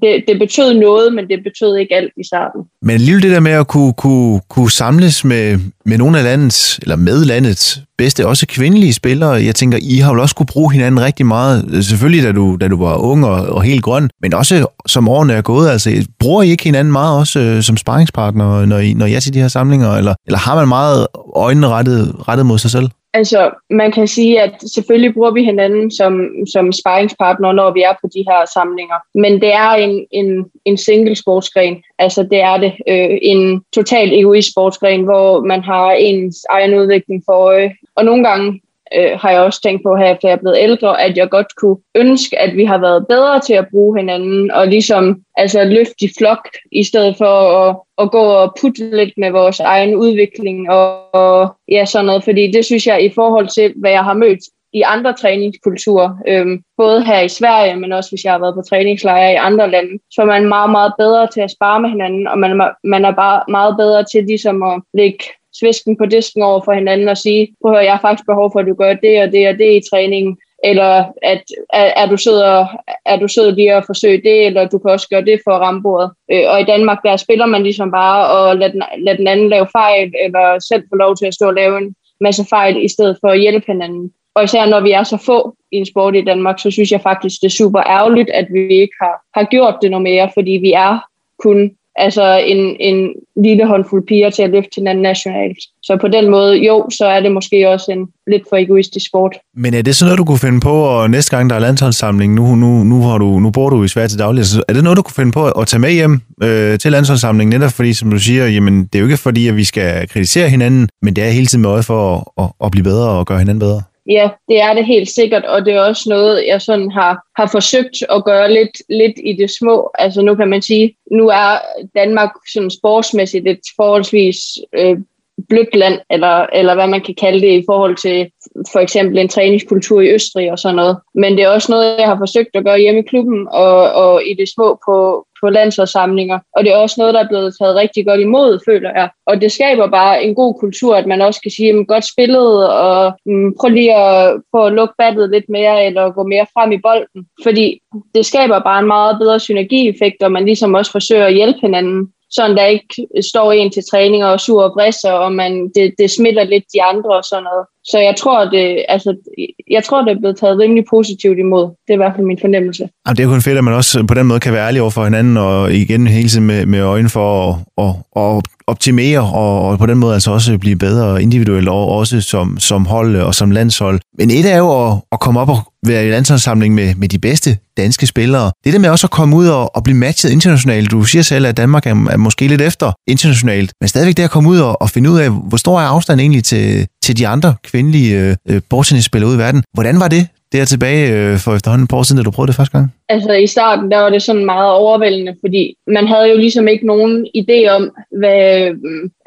[SPEAKER 2] det, det betød noget, men det betød ikke alt i starten.
[SPEAKER 1] Men lige det der med at kunne, kunne, kunne samles med, med nogle af landets, eller med landets bedste, også kvindelige spillere, jeg tænker, I har jo også kunne bruge hinanden rigtig meget, selvfølgelig da du, da du var ung og, og helt grøn, men også som årene er gået, altså bruger I ikke hinanden meget også øh, som sparringspartner, når I, når I er til de her samlinger, eller, eller har man meget øjnene rettet, rettet mod sig selv?
[SPEAKER 2] Altså, man kan sige, at selvfølgelig bruger vi hinanden som, som sparringspartner, når vi er på de her samlinger. Men det er en, en, en single sportsgren. Altså, det er det. Øh, en total egoist sportsgren, hvor man har ens egen udvikling for øje. Og nogle gange øh, har jeg også tænkt på her, efter jeg er blevet ældre, at jeg godt kunne ønske, at vi har været bedre til at bruge hinanden, og ligesom altså, løfte i flok, i stedet for at, at gå og putte lidt med vores egen udvikling, og, og ja, sådan noget, fordi det synes jeg i forhold til, hvad jeg har mødt i andre træningskulturer, øhm, både her i Sverige, men også hvis jeg har været på træningslejre i andre lande, så er man meget, meget bedre til at spare med hinanden, og man, man er bare meget bedre til ligesom at lægge svisken på disken over for hinanden og sige, prøv at høre, jeg har faktisk behov for, at du gør det og det og det i træningen, eller at er, er, du sød og, er du sød lige at forsøge det, eller du kan også gøre det for at ramme bordet. Øh, og i Danmark, der spiller man ligesom bare og lader den, lad den anden lave fejl, eller selv få lov til at stå og lave en masse fejl, i stedet for at hjælpe hinanden. Og især når vi er så få i en sport i Danmark, så synes jeg faktisk, det er super ærgerligt, at vi ikke har, har gjort det noget mere, fordi vi er kun altså en, en lille håndfuld piger til at løfte hinanden nationalt. Så på den måde, jo, så er det måske også en lidt for egoistisk sport.
[SPEAKER 1] Men er det sådan noget, du kunne finde på, og næste gang der er landsholdssamling, nu, nu, nu, har du, nu bor du i Sverige til daglig, så er det noget, du kunne finde på at tage med hjem øh, til landsholdssamlingen, netop fordi, som du siger, jamen, det er jo ikke fordi, at vi skal kritisere hinanden, men det er hele tiden med øje for at, at, at blive bedre og gøre hinanden bedre.
[SPEAKER 2] Ja, det er det helt sikkert, og det er også noget, jeg sådan har, har forsøgt at gøre lidt, lidt i det små. Altså nu kan man sige, nu er Danmark sådan sportsmæssigt et forholdsvis øh, blødt land, eller, eller hvad man kan kalde det i forhold til for eksempel en træningskultur i Østrig og sådan noget. Men det er også noget, jeg har forsøgt at gøre hjemme i klubben og, og i det små på, på landsholdssamlinger. Og det er også noget, der er blevet taget rigtig godt imod, føler jeg. Og det skaber bare en god kultur, at man også kan sige, at godt spillet, og mm, prøv lige at, få at lukke battet lidt mere, eller gå mere frem i bolden. Fordi det skaber bare en meget bedre synergieffekt, og man ligesom også forsøger at hjælpe hinanden sådan der ikke står en til træning og sur og brisser, og man, det, det smitter lidt de andre og sådan noget. Så jeg tror, det, øh, altså, jeg tror, det er blevet taget rimelig positivt imod. Det er i hvert fald min fornemmelse.
[SPEAKER 1] Jamen, det er kun fedt, at man også øh, på den måde kan være ærlig over for hinanden, og igen hele tiden med, med øjne for at, at, at optimere, og, og på den måde altså også blive bedre individuelt, og også som, som hold og som landshold. Men et er jo at, at komme op og være i landsholdssamling med, med de bedste danske spillere. Det der med også at komme ud og, og blive matchet internationalt. Du siger selv, at Danmark er, er måske lidt efter internationalt, men stadigvæk det at komme ud og, og finde ud af, hvor stor er afstanden egentlig til, til de andre kvindelige øh, øh, bordtennisspillere ude i verden. Hvordan var det det er tilbage øh, for efterhånden et par år siden, da du prøvede det første gang?
[SPEAKER 2] Altså i starten, der var det sådan meget overvældende, fordi man havde jo ligesom ikke nogen idé om, hvad,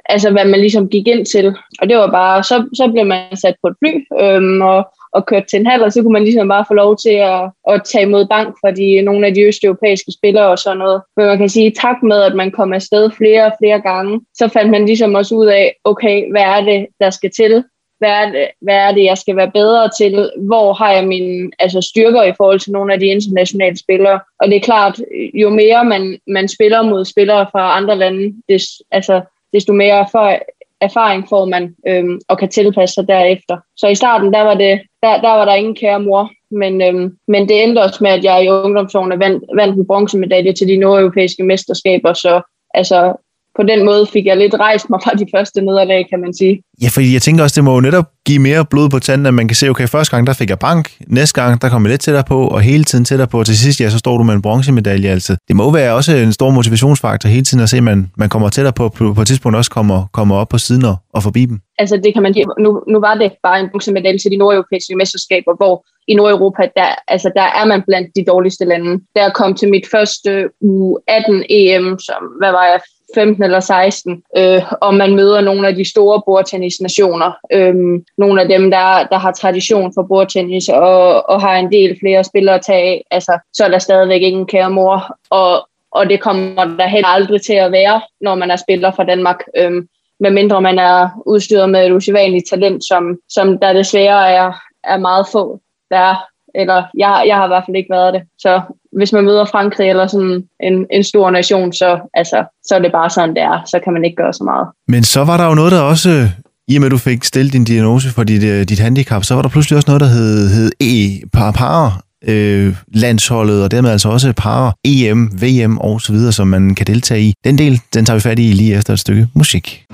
[SPEAKER 2] altså, hvad man ligesom gik ind til. Og det var bare, så, så blev man sat på et fly, øhm, og og kørt til en halv, og så kunne man ligesom bare få lov til at, at tage imod bank fra de, nogle af de østeuropæiske spillere og sådan noget. Men man kan sige, tak med, at man kom afsted flere og flere gange, så fandt man ligesom også ud af, okay, hvad er det, der skal til? Hvad er, det, hvad er det, jeg skal være bedre til? Hvor har jeg mine altså, styrker i forhold til nogle af de internationale spillere? Og det er klart, jo mere man, man spiller mod spillere fra andre lande, des, altså, desto mere erfar, erfaring får man øhm, og kan tilpasse sig derefter. Så i starten, der var, det, der, der, var der ingen kære mor, men, øhm, men det endte også med, at jeg i ungdomsårene vandt, vandt en bronzemedalje til de nordeuropæiske mesterskaber, så altså, på den måde fik jeg lidt rejst mig fra de første nederlag, kan man sige.
[SPEAKER 1] Ja, fordi jeg tænker også, det må jo netop give mere blod på tanden, at man kan se, okay, første gang der fik jeg bank, næste gang der kom jeg lidt tættere på, og hele tiden tættere på, og til sidst, ja, så står du med en bronzemedalje. Altså. Det må være også en stor motivationsfaktor hele tiden at se, at man, man kommer tættere på, på, på et tidspunkt også kommer, kommer op på siden og, og forbi dem.
[SPEAKER 2] Altså det kan man nu, nu var det bare en bronzemedalje til de nordeuropæiske mesterskaber, hvor i Nordeuropa, der, altså, der er man blandt de dårligste lande. Der kom til mit første U18 EM, som, hvad var jeg, 15 eller 16, øh, og man møder nogle af de store bordtennisnationer. Øh, nogle af dem, der, der har tradition for bordtennis og, og har en del flere spillere at tage af, altså, så er der stadigvæk ingen kære mor. Og, og det kommer der heller aldrig til at være, når man er spiller fra Danmark. Øh, medmindre man er udstyret med et usædvanligt talent, som, som der desværre er, er meget få, der er eller jeg, jeg har i hvert fald ikke været det. Så hvis man møder Frankrig eller sådan en, en stor nation, så, altså, så er det bare sådan, det er. Så kan man ikke gøre så meget.
[SPEAKER 1] Men så var der jo noget, der også, i og med at du fik stillet din diagnose for dit, øh, dit handicap, så var der pludselig også noget, der hed, hed E, par, par øh, landsholdet, og dermed altså også par EM, VM og så videre, som man kan deltage i. Den del, den tager vi fat i lige efter et stykke musik.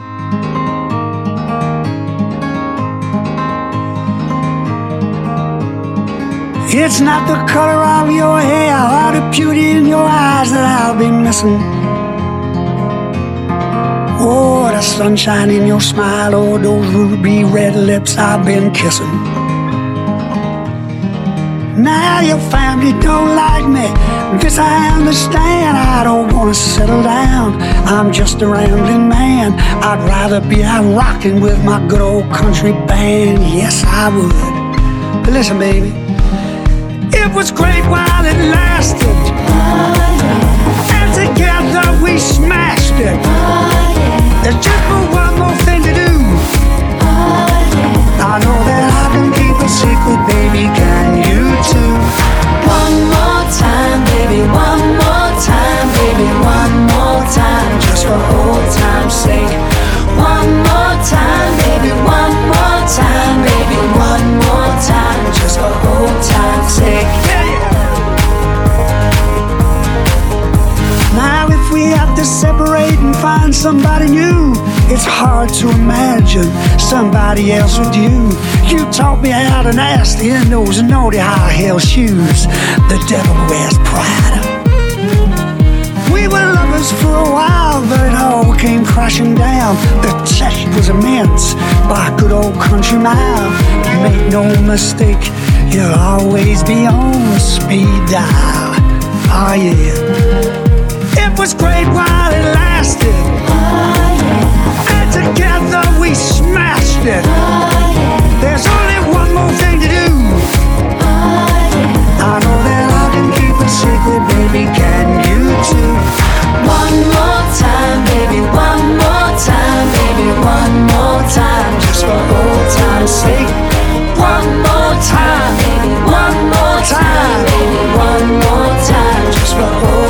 [SPEAKER 1] It's not the color of your hair or the beauty in your eyes that I'll be missing. Or the sunshine in your smile or those ruby red lips I've been kissing. Now your family don't like me. This I understand. I don't wanna settle down. I'm just a rambling man. I'd rather be out rocking with my good old country band. Yes, I would. But listen, baby. It was great while it lasted. And together we smashed it. There's just one more thing to do. I know that I can keep a secret, baby. Can you too? One more time, baby. One more time, baby. One more time, just for old time's sake. One more time, baby. One more time, baby. One more time, just for old time's separate and find somebody new, it's hard to imagine somebody else with you. You taught me how to nasty in those naughty high heel shoes. The devil wears pride. We were lovers for a while, but it all came crashing down. The test was immense by good old country mile. Make no mistake, you'll always be on speed dial. Oh yeah was great while it lasted.
[SPEAKER 4] Oh, yeah. And together we smashed it. Oh, yeah. There's only one more thing to do. Oh, yeah. I know that I can keep a secret, baby. Can you too? One more time, baby. One more time, baby. One more time, just for old time's sake. One more time, baby. One more time, baby. One more time, just for old.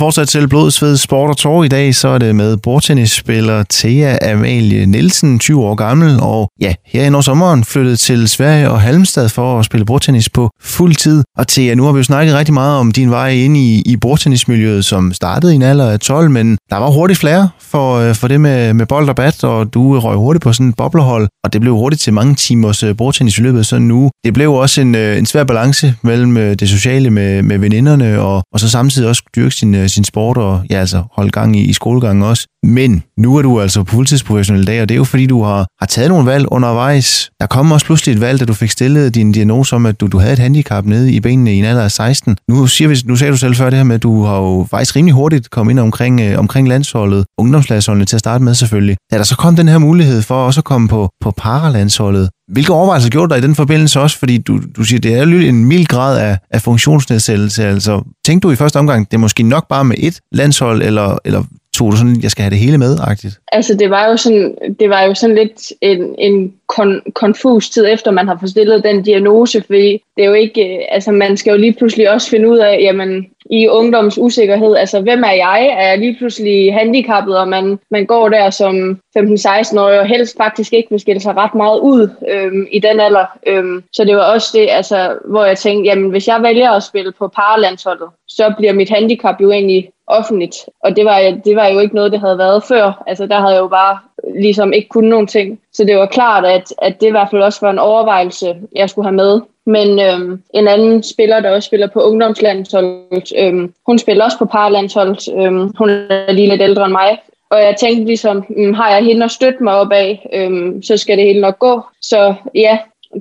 [SPEAKER 1] Fortsat til Blod, Sved, Sport og Tår. I dag så er det med bordtennisspiller Thea Amalie Nielsen, 20 år gammel, og ja, her i sommeren flyttede til Sverige og Halmstad for at spille bordtennis på fuld tid. Og Thea, nu har vi jo snakket rigtig meget om din vej ind i, i bordtennismiljøet, som startede i en alder af 12, men der var hurtigt flere for, øh, for det med, med bold og bat, og du røg hurtigt på sådan et boblehold, og det blev hurtigt til mange timers øh, bordtennis i løbet af sådan en uge. Det blev også en, øh, en svær balance mellem det sociale med, med veninderne, og, og så samtidig også dyrke sin, sin sport, og ja, altså holde gang i, i skolegangen også. Men nu er du altså fuldtidsprofessionel i dag, og det er jo fordi, du har, har taget nogle valg undervejs. Der kom også pludselig et valg, da du fik stillet din diagnose om, at du, du havde et handicap nede i benene i en alder af 16. Nu, siger vi, nu sagde du selv før det her med, at du har jo faktisk rimelig hurtigt kommet ind omkring, øh, omkring landsholdet, ungdomslandsholdet til at starte med selvfølgelig. Da der så kom den her mulighed for også at komme på, på paralandsholdet, hvilke overvejelser gjorde du dig i den forbindelse også? Fordi du, du siger, det er jo en mild grad af, af funktionsnedsættelse. Altså, tænkte du i første omgang, det er måske nok bare med et landshold, eller, eller tog du sådan, jeg skal have det hele med, agtigt?
[SPEAKER 2] Altså, det var jo sådan, det var jo sådan lidt en, en kon, konfus tid efter, man har forstillet stillet den diagnose, fordi det er jo ikke, øh, altså man skal jo lige pludselig også finde ud af, jamen, i ungdoms usikkerhed, altså hvem er jeg? Er jeg lige pludselig handicappet, og man, man går der som 15-16-årig, og helst faktisk ikke vil skille sig ret meget ud øhm, i den alder. Øhm, så det var også det, altså, hvor jeg tænkte, jamen hvis jeg vælger at spille på paralandsholdet, så bliver mit handicap jo egentlig offentligt. Og det var, det var jo ikke noget, det havde været før. Altså der havde jeg jo bare ligesom ikke kunnet nogen ting. Så det var klart, at, at det i hvert fald også var en overvejelse, jeg skulle have med. Men øhm, en anden spiller, der også spiller på ungdomslandsholdet, øhm, hun spiller også på parlandsholdet. Øhm, hun er lige lidt ældre end mig. Og jeg tænkte ligesom, mm, har jeg hende at støtte mig op af, øhm, så skal det hele nok gå. Så ja,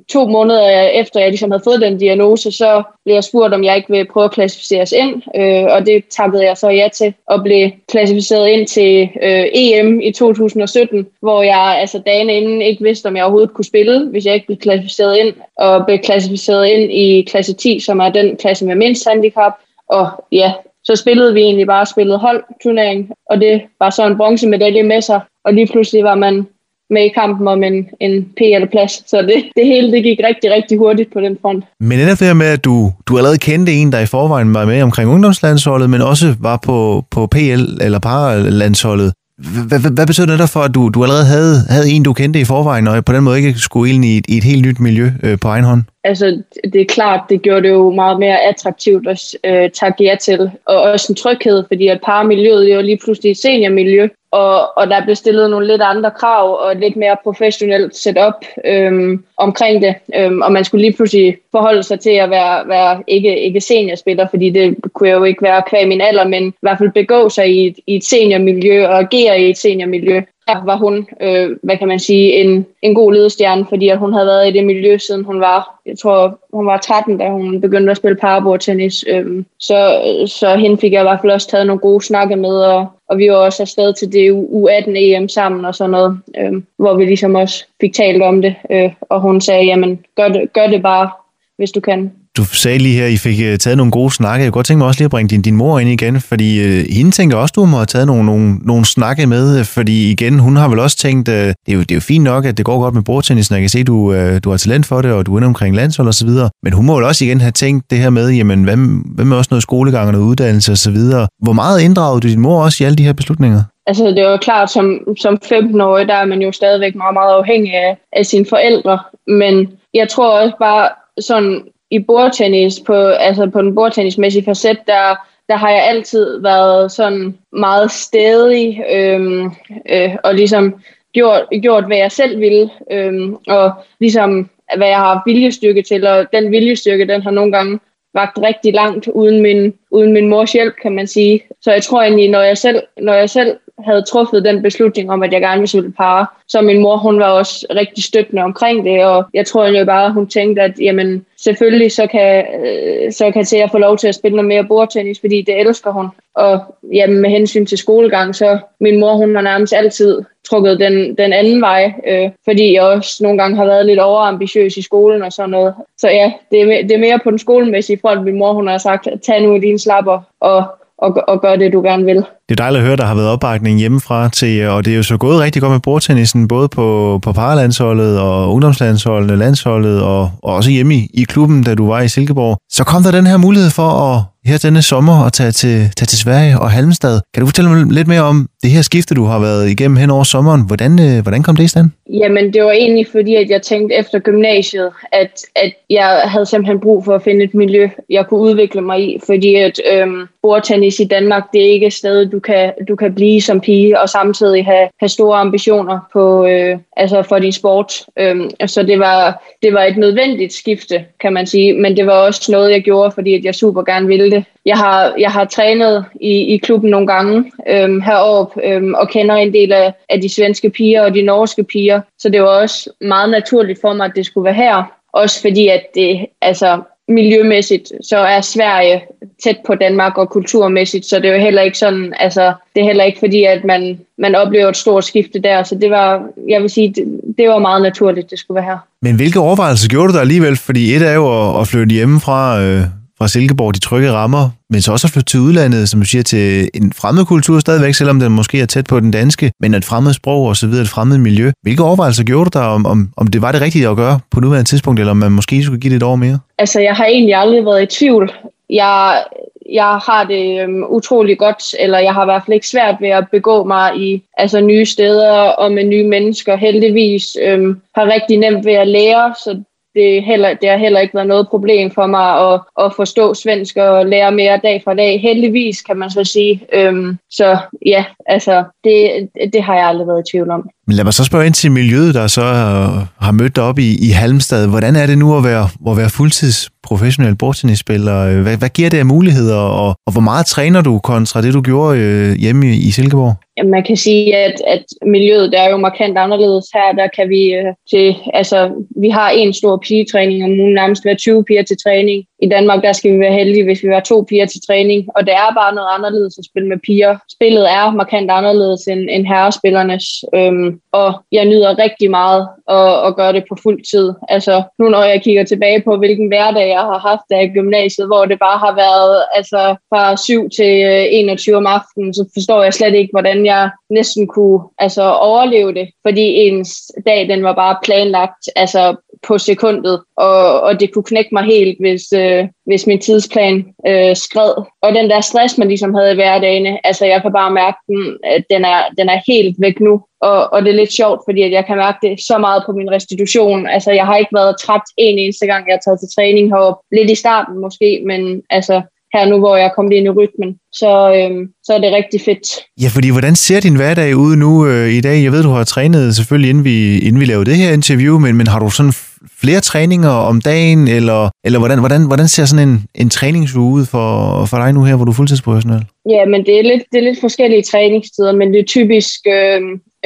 [SPEAKER 2] to måneder efter jeg ligesom havde fået den diagnose, så blev jeg spurgt, om jeg ikke ville prøve at klassificeres ind, øh, og det takkede jeg så ja til, og blev klassificeret ind til øh, EM i 2017, hvor jeg altså dagen inden ikke vidste, om jeg overhovedet kunne spille, hvis jeg ikke blev klassificeret ind, og blev klassificeret ind i klasse 10, som er den klasse med mindst handicap, og ja, så spillede vi egentlig bare spillet holdturnering, og det var så en bronzemedalje med sig, og lige pludselig var man med i kampen om en, en PL-plads. Så det, det hele det gik rigtig, rigtig hurtigt på den front.
[SPEAKER 1] Men det her med, at du, du allerede kendte en, der i forvejen var med omkring ungdomslandsholdet, men også var på, på PL eller paralandsholdet. Hvad betyder det der for, at du, du allerede havde, havde en, du kendte i forvejen, og på den måde ikke skulle ind i et, i et helt nyt miljø øh, på egen hånd?
[SPEAKER 2] Altså, det er klart, det gjorde det jo meget mere attraktivt at øh, takke ja til, og også en tryghed, fordi at paramiljøet det var lige pludselig et seniormiljø, og, og der blev stillet nogle lidt andre krav og et lidt mere professionelt setup øhm, omkring det. Øhm, og man skulle lige pludselig forholde sig til at være, være ikke, ikke seniorspiller, fordi det kunne jeg jo ikke være kvæg min alder, men i hvert fald begå sig i et, i et seniormiljø og agere i et seniormiljø der var hun, øh, hvad kan man sige, en, en god ledestjerne, fordi at hun havde været i det miljø, siden hun var, jeg tror, hun var 13, da hun begyndte at spille parabordtennis. Øhm, så, så hende fik jeg i hvert fald også taget nogle gode snakke med, og, og vi var også afsted til det U18-EM sammen og sådan noget, øh, hvor vi ligesom også fik talt om det, øh, og hun sagde, jamen gør det, gør det bare, hvis du kan.
[SPEAKER 1] Du sagde lige her, at I fik øh, taget nogle gode snakke. Jeg kunne godt tænke mig også lige at bringe din, din mor ind igen, fordi øh, hende tænker også, du må have taget nogle, nogle, nogle snakke med, øh, fordi igen, hun har vel også tænkt, øh, det, er jo, det er jo fint nok, at det går godt med bordtennisen, jeg kan se, du, øh, du har talent for det, og du er inde omkring landshold og så videre. Men hun må vel også igen have tænkt det her med, jamen, hvad, hvad med også noget skolegang og noget uddannelse og så videre. Hvor meget inddragede du din mor også i alle de her beslutninger?
[SPEAKER 2] Altså det er jo klart, som, som 15-årig, der er man jo stadigvæk meget, meget afhængig af, af sine forældre. Men jeg tror også bare sådan i bordtennis, på, altså på den bordtennismæssige facet, der, der har jeg altid været sådan meget stedig øhm, øh, og ligesom gjort, gjort, hvad jeg selv ville. Øhm, og ligesom hvad jeg har haft viljestyrke til, og den viljestyrke, den har nogle gange vagt rigtig langt uden min, uden min mors hjælp, kan man sige. Så jeg tror egentlig, når jeg selv, når jeg selv havde truffet den beslutning om, at jeg gerne ville spille par, så min mor, hun var også rigtig støttende omkring det, og jeg tror jo bare, hun tænkte, at jamen, selvfølgelig så kan, øh, så kan Thea få lov til at spille noget mere bordtennis, fordi det elsker hun. Og jamen, med hensyn til skolegang, så min mor, hun har nærmest altid trukket den, den anden vej, øh, fordi jeg også nogle gange har været lidt overambitiøs i skolen og sådan noget. Så ja, det er, det er mere på den skolemæssige front, min mor, hun har sagt, tag nu dine slapper og, og, og gør det, du gerne vil.
[SPEAKER 1] Det er dejligt at høre, der har været opbakning hjemmefra til, øh, og det er jo så gået rigtig godt med bordtennisen, både på, på paralandsholdet og ungdomslandsholdet, landsholdet og, og også hjemme i, i klubben, da du var i Silkeborg. Så kom der den her mulighed for at her denne sommer at tage til, tage til Sverige og Halmstad. Kan du fortælle mig lidt mere om det her skifte, du har været igennem hen over sommeren? Hvordan, øh, hvordan kom det i stand?
[SPEAKER 2] Jamen, det var egentlig fordi, at jeg tænkte efter gymnasiet, at, at jeg havde simpelthen brug for at finde et miljø, jeg kunne udvikle mig i, fordi at øhm, bordtennis i Danmark, det er ikke et sted, du kan, du kan blive som pige, og samtidig have, have store ambitioner på, øh, altså for din sport. Øhm, så det var, det var et nødvendigt skifte, kan man sige, men det var også noget, jeg gjorde, fordi at jeg super gerne ville det. Jeg har, jeg har trænet i, i klubben nogle gange øhm, heroppe, øhm, og kender en del af, af de svenske piger og de norske piger, så det var også meget naturligt for mig, at det skulle være her. Også fordi, at det, altså, miljømæssigt, så er Sverige tæt på Danmark og kulturmæssigt, så det er jo heller ikke sådan, altså det er heller ikke fordi, at man, man oplever et stort skifte der, så det var, jeg vil sige, det, det var meget naturligt, det skulle være her.
[SPEAKER 1] Men hvilke overvejelser gjorde du der alligevel? Fordi et er jo at, at flytte hjemmefra, øh, fra Silkeborg, de trygge rammer, men så også at flytte til udlandet, som du siger, til en fremmed kultur stadigvæk, selvom den måske er tæt på den danske, men et fremmed sprog og så videre, et fremmed miljø. Hvilke overvejelser gjorde du der, om, om, om det var det rigtige at gøre på nuværende tidspunkt, eller om man måske skulle give det et år mere?
[SPEAKER 2] Altså, jeg har egentlig aldrig været i tvivl. Jeg, jeg har det øhm, utrolig godt, eller jeg har i hvert fald ikke svært ved at begå mig i altså, nye steder og med nye mennesker. Heldigvis øhm, har rigtig nemt ved at lære, så det, heller, det har heller ikke været noget problem for mig at, at forstå svensk og lære mere dag for dag. Heldigvis, kan man så sige. Øhm, så ja, altså, det, det har jeg aldrig været i tvivl om.
[SPEAKER 1] Men lad mig så spørge ind til miljøet, der så øh, har mødt dig op i, i Halmstad. Hvordan er det nu at være, at være fuldtids professionel bordtennisspiller? Øh, hvad, hvad giver det af muligheder, og, og hvor meget træner du kontra det, du gjorde øh, hjemme i, i Silkeborg?
[SPEAKER 2] man kan sige, at, at miljøet der er jo markant anderledes her. Der kan vi øh, til, altså, vi har en stor pigetræning om ugen, nærmest hver 20 piger til træning. I Danmark, der skal vi være heldige, hvis vi var to piger til træning. Og det er bare noget anderledes at spille med piger. Spillet er markant anderledes end, end herrespillernes. Øhm, og jeg nyder rigtig meget at, at gøre det på fuld tid. Altså, nu når jeg kigger tilbage på, hvilken hverdag jeg har haft af gymnasiet, hvor det bare har været altså, fra 7 til øh, 21 om aftenen, så forstår jeg slet ikke, hvordan jeg næsten kunne altså, overleve det. Fordi ens dag, den var bare planlagt altså, på sekundet, og, og det kunne knække mig helt, hvis, øh, hvis min tidsplan øh, skred. Og den der stress, man ligesom havde i hverdagene, altså jeg kan bare mærke, den, at den er, den er helt væk nu. Og, og det er lidt sjovt, fordi at jeg kan mærke det så meget på min restitution. Altså jeg har ikke været træt en eneste gang, jeg har taget til træning heroppe. Lidt i starten måske, men altså her nu, hvor jeg er kommet ind i rytmen, så, øhm, så er det rigtig fedt.
[SPEAKER 1] Ja, fordi hvordan ser din hverdag ud nu øh, i dag? Jeg ved, du har trænet selvfølgelig, inden vi, inden vi lavede det her interview, men, men har du sådan flere træninger om dagen, eller, eller hvordan, hvordan, hvordan ser sådan en, en træningsuge ud for, for dig nu her, hvor du er fuldtidsprofessionel?
[SPEAKER 2] Ja, men det er lidt, det er lidt forskellige træningstider, men det er typisk, øh,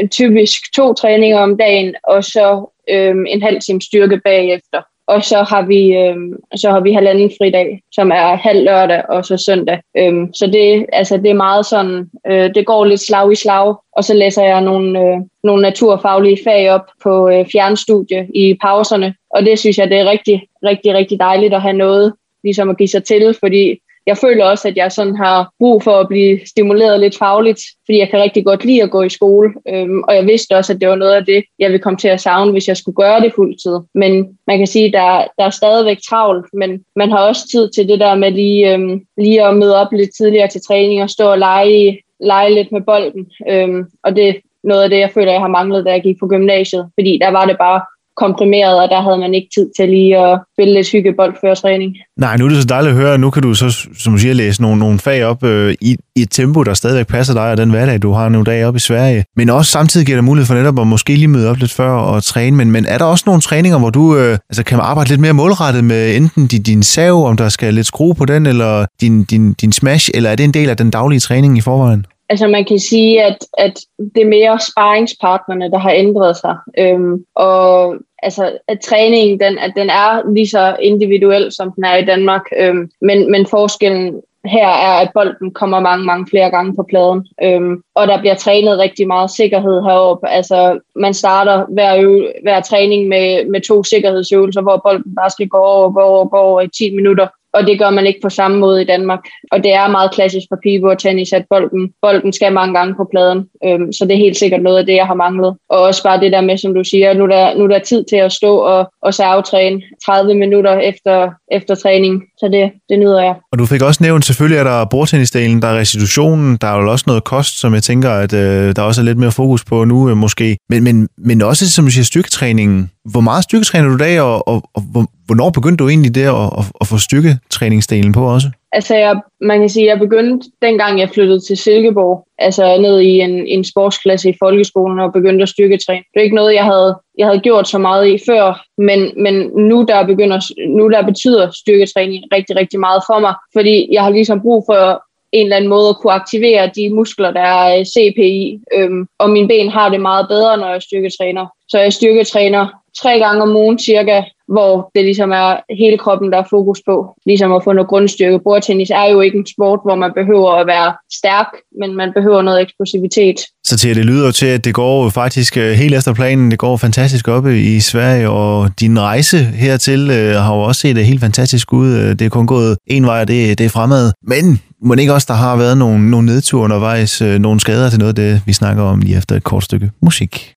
[SPEAKER 2] typisk to træninger om dagen, og så øh, en halv time styrke bagefter. Og så har vi øhm, så har vi halvanden fridag, som er halv lørdag og så søndag. Øhm, så det, altså, det er meget sådan, øh, det går lidt slag i slag. Og så læser jeg nogle, øh, nogle naturfaglige fag op på øh, fjernstudie i pauserne. og det synes jeg, det er rigtig, rigtig, rigtig dejligt at have noget, ligesom at give sig til, fordi jeg føler også, at jeg sådan har brug for at blive stimuleret lidt fagligt, fordi jeg kan rigtig godt lide at gå i skole, øhm, og jeg vidste også, at det var noget af det, jeg ville komme til at savne, hvis jeg skulle gøre det fuldtid. Men man kan sige, at der, der er stadigvæk travlt, men man har også tid til det der med lige, øhm, lige at møde op lidt tidligere til træning og stå og lege, lege lidt med bolden. Øhm, og det er noget af det, jeg føler, jeg har manglet, da jeg gik på gymnasiet, fordi der var det bare komprimeret, og der havde man ikke tid til lige at spille lidt hyggebold før træning.
[SPEAKER 1] Nej, nu er det så dejligt at høre, nu kan du så, som du siger, læse nogle, nogle fag op øh, i, i et tempo, der stadigvæk passer dig og den hverdag, du har nogle dage op i Sverige. Men også samtidig giver dig mulighed for netop at måske lige møde op lidt før og træne. Men, men er der også nogle træninger, hvor du øh, altså kan arbejde lidt mere målrettet med enten din, din sav, om der skal lidt skrue på den, eller din, din, din smash, eller er det en del af den daglige træning i forvejen?
[SPEAKER 2] Altså man kan sige, at, at det er mere sparringspartnerne, der har ændret sig. Øhm, og altså, at træningen den, at den er lige så individuel, som den er i Danmark. Øhm, men, men forskellen her er, at bolden kommer mange, mange flere gange på pladen. Øhm, og der bliver trænet rigtig meget sikkerhed heroppe. Altså, man starter hver, øve, hver træning med, med to sikkerhedsøvelser, hvor bolden bare skal gå over, gå over, gå over i 10 minutter og det gør man ikke på samme måde i Danmark. Og det er meget klassisk for pivot tennis, at bolden, bolden skal mange gange på pladen. Øhm, så det er helt sikkert noget af det, jeg har manglet. Og også bare det der med, som du siger, nu er der, nu er der tid til at stå og, og savtræne 30 minutter efter, efter træning. Så det, det nyder jeg.
[SPEAKER 1] Og du fik også nævnt, selvfølgelig er der bordtennisdelen, der er restitutionen, der er jo også noget kost, som jeg tænker, at øh, der også er lidt mere fokus på nu øh, måske. Men, men, men også, som du siger, styrketræningen. Hvor meget styrketræner du i dag, og, og, og hvornår begyndte du egentlig det at, at, at få styrketræningsdelen på også?
[SPEAKER 2] Altså, jeg, man kan sige, at jeg begyndte, dengang jeg flyttede til Silkeborg, altså ned i en, en sportsklasse i folkeskolen og begyndte at styrketræne. Det er ikke noget, jeg havde, jeg havde gjort så meget i før, men, men nu, der begynder, nu der betyder styrketræning rigtig, rigtig meget for mig, fordi jeg har ligesom brug for en eller anden måde at kunne aktivere de muskler, der er øh, CPI, øhm, og mine ben har det meget bedre, når jeg styrketræner. Så jeg styrketræner tre gange om ugen cirka, hvor det ligesom er hele kroppen, der er fokus på. Ligesom at få noget grundstyrke. Bordtennis er jo ikke en sport, hvor man behøver at være stærk, men man behøver noget eksplosivitet.
[SPEAKER 1] Så til det lyder jo til, at det går faktisk øh, helt efter planen. Det går fantastisk op i Sverige, og din rejse hertil øh, har jo også set øh, helt fantastisk ud. Det er kun gået en vej, og det, det er fremad. Men må det ikke også, der har været nogle, nogle nedture undervejs, nogle skader til noget af det, vi snakker om lige efter et kort stykke musik.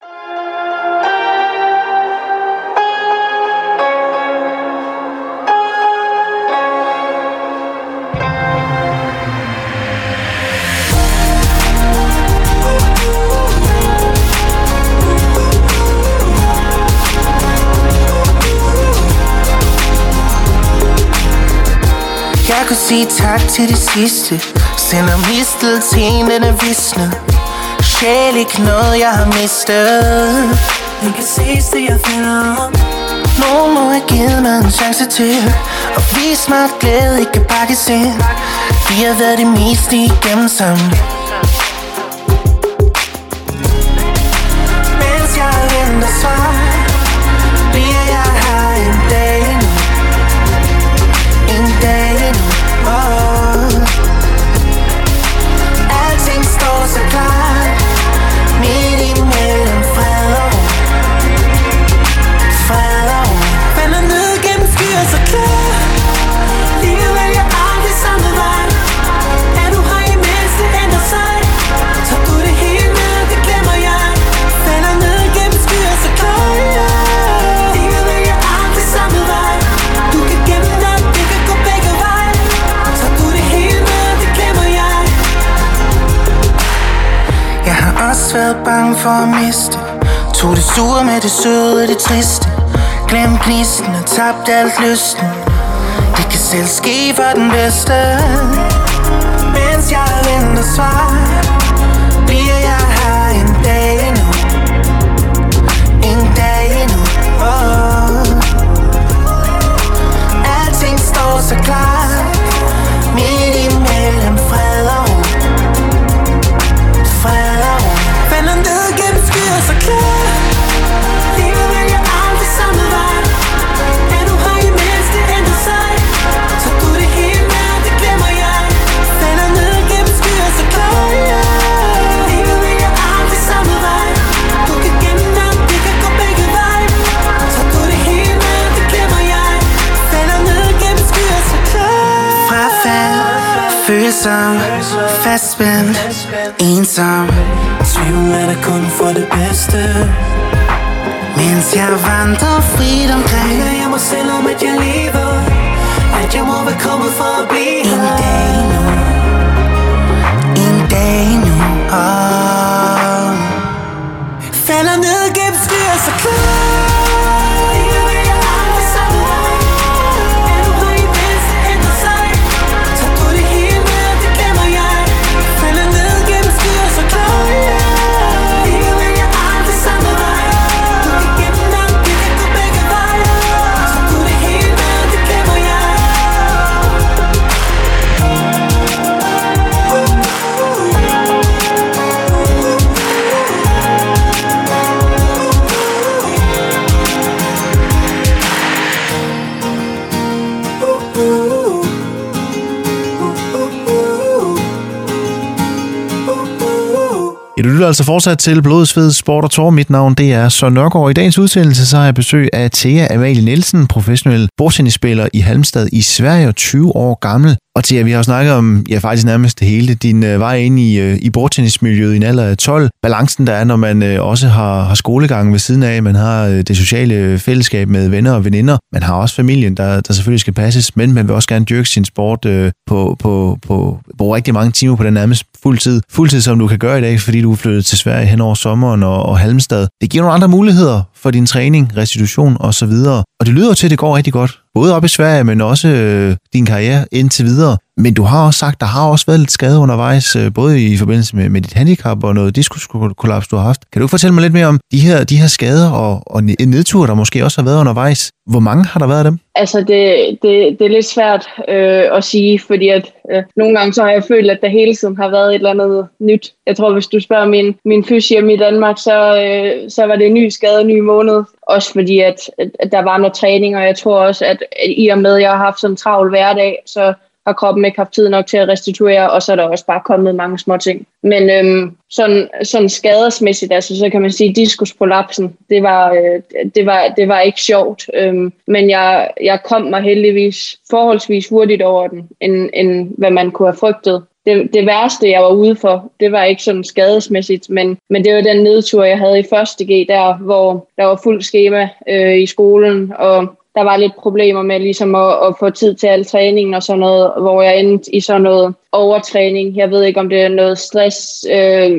[SPEAKER 3] Kunne sige tak til det sidste. Sender mistet til en, den er visnet. Sjæl ikke noget, jeg har mistet.
[SPEAKER 4] Vi kan ses, det jeg finder om
[SPEAKER 3] Nogen må have givet mig en chance til Og vise mig, at glæde ikke kan pakkes ind. Vi har været det meste igennem sammen for at miste. Tog det sure med det søde det triste. Glem gnisten og tabt alt lysten. Det kan selv ske for den bedste. Mens jeg venter svar Bliver jeg her en dag endnu. En dag endnu. Oh. Alting står så klart. Ensom, fastspændt, ensom.
[SPEAKER 4] Tvivl er der kun for det bedste.
[SPEAKER 3] Mens jeg vandrer frit omkring.
[SPEAKER 4] Mener jeg mig selv om at jeg lever. At jeg må være kommet for at blive
[SPEAKER 3] En dag nu
[SPEAKER 4] du
[SPEAKER 1] lytter altså fortsat til Blodsved Sport og Tor. Mit navn det er Søren Nørgaard. I dagens udsendelse så har jeg besøg af Thea Amalie Nielsen, professionel bordtennisspiller i Halmstad i Sverige, 20 år gammel. Og Thea, vi har snakket om, ja faktisk nærmest det hele, din øh, vej ind i, øh, i bordtennismiljøet i en alder af 12. Balancen der er, når man øh, også har, har skolegang ved siden af, man har øh, det sociale fællesskab med venner og veninder, man har også familien, der, der selvfølgelig skal passes, men man vil også gerne dyrke sin sport øh, på, på, på, på rigtig mange timer på den nærmest fuldtid. Fuldtid, som du kan gøre i dag, fordi du er flyttet til Sverige hen over sommeren og, og Halmstad. Det giver nogle andre muligheder for din træning, restitution osv. Og det lyder til, at det går rigtig godt. Både op i Sverige, men også øh, din karriere indtil videre. Men du har også sagt, der har også været lidt skade undervejs, øh, både i forbindelse med, med dit handicap og noget diskuskollaps, du har haft. Kan du fortælle mig lidt mere om de her, de her skader og, og nedture, der måske også har været undervejs? Hvor mange har der været af dem?
[SPEAKER 2] Altså, det, det, det er lidt svært øh, at sige, fordi at øh, nogle gange så har jeg følt, at der hele tiden har været et eller andet nyt. Jeg tror, hvis du spørger min, min fys hjemme i Danmark, så, øh, så var det en ny skade, en ny måned. Også fordi, at, at der var noget træning, og jeg tror også, at, at i og med, at jeg har haft sådan en travl hverdag, så har kroppen ikke haft tid nok til at restituere, og så er der også bare kommet mange små ting. Men øhm, sådan, sådan skadesmæssigt, altså, så kan man sige, at diskusprolapsen, det var, øh, det var, det var ikke sjovt. Øhm, men jeg, jeg kom mig heldigvis forholdsvis hurtigt over den, end, end hvad man kunne have frygtet. Det, det værste, jeg var ude for, det var ikke sådan skadesmæssigt, men, men det var den nedtur, jeg havde i første G der, hvor der var fuld schema øh, i skolen, og der var lidt problemer med ligesom at, at få tid til al træningen og sådan noget, hvor jeg endte i sådan noget overtræning. Jeg ved ikke, om det er noget stress, øh,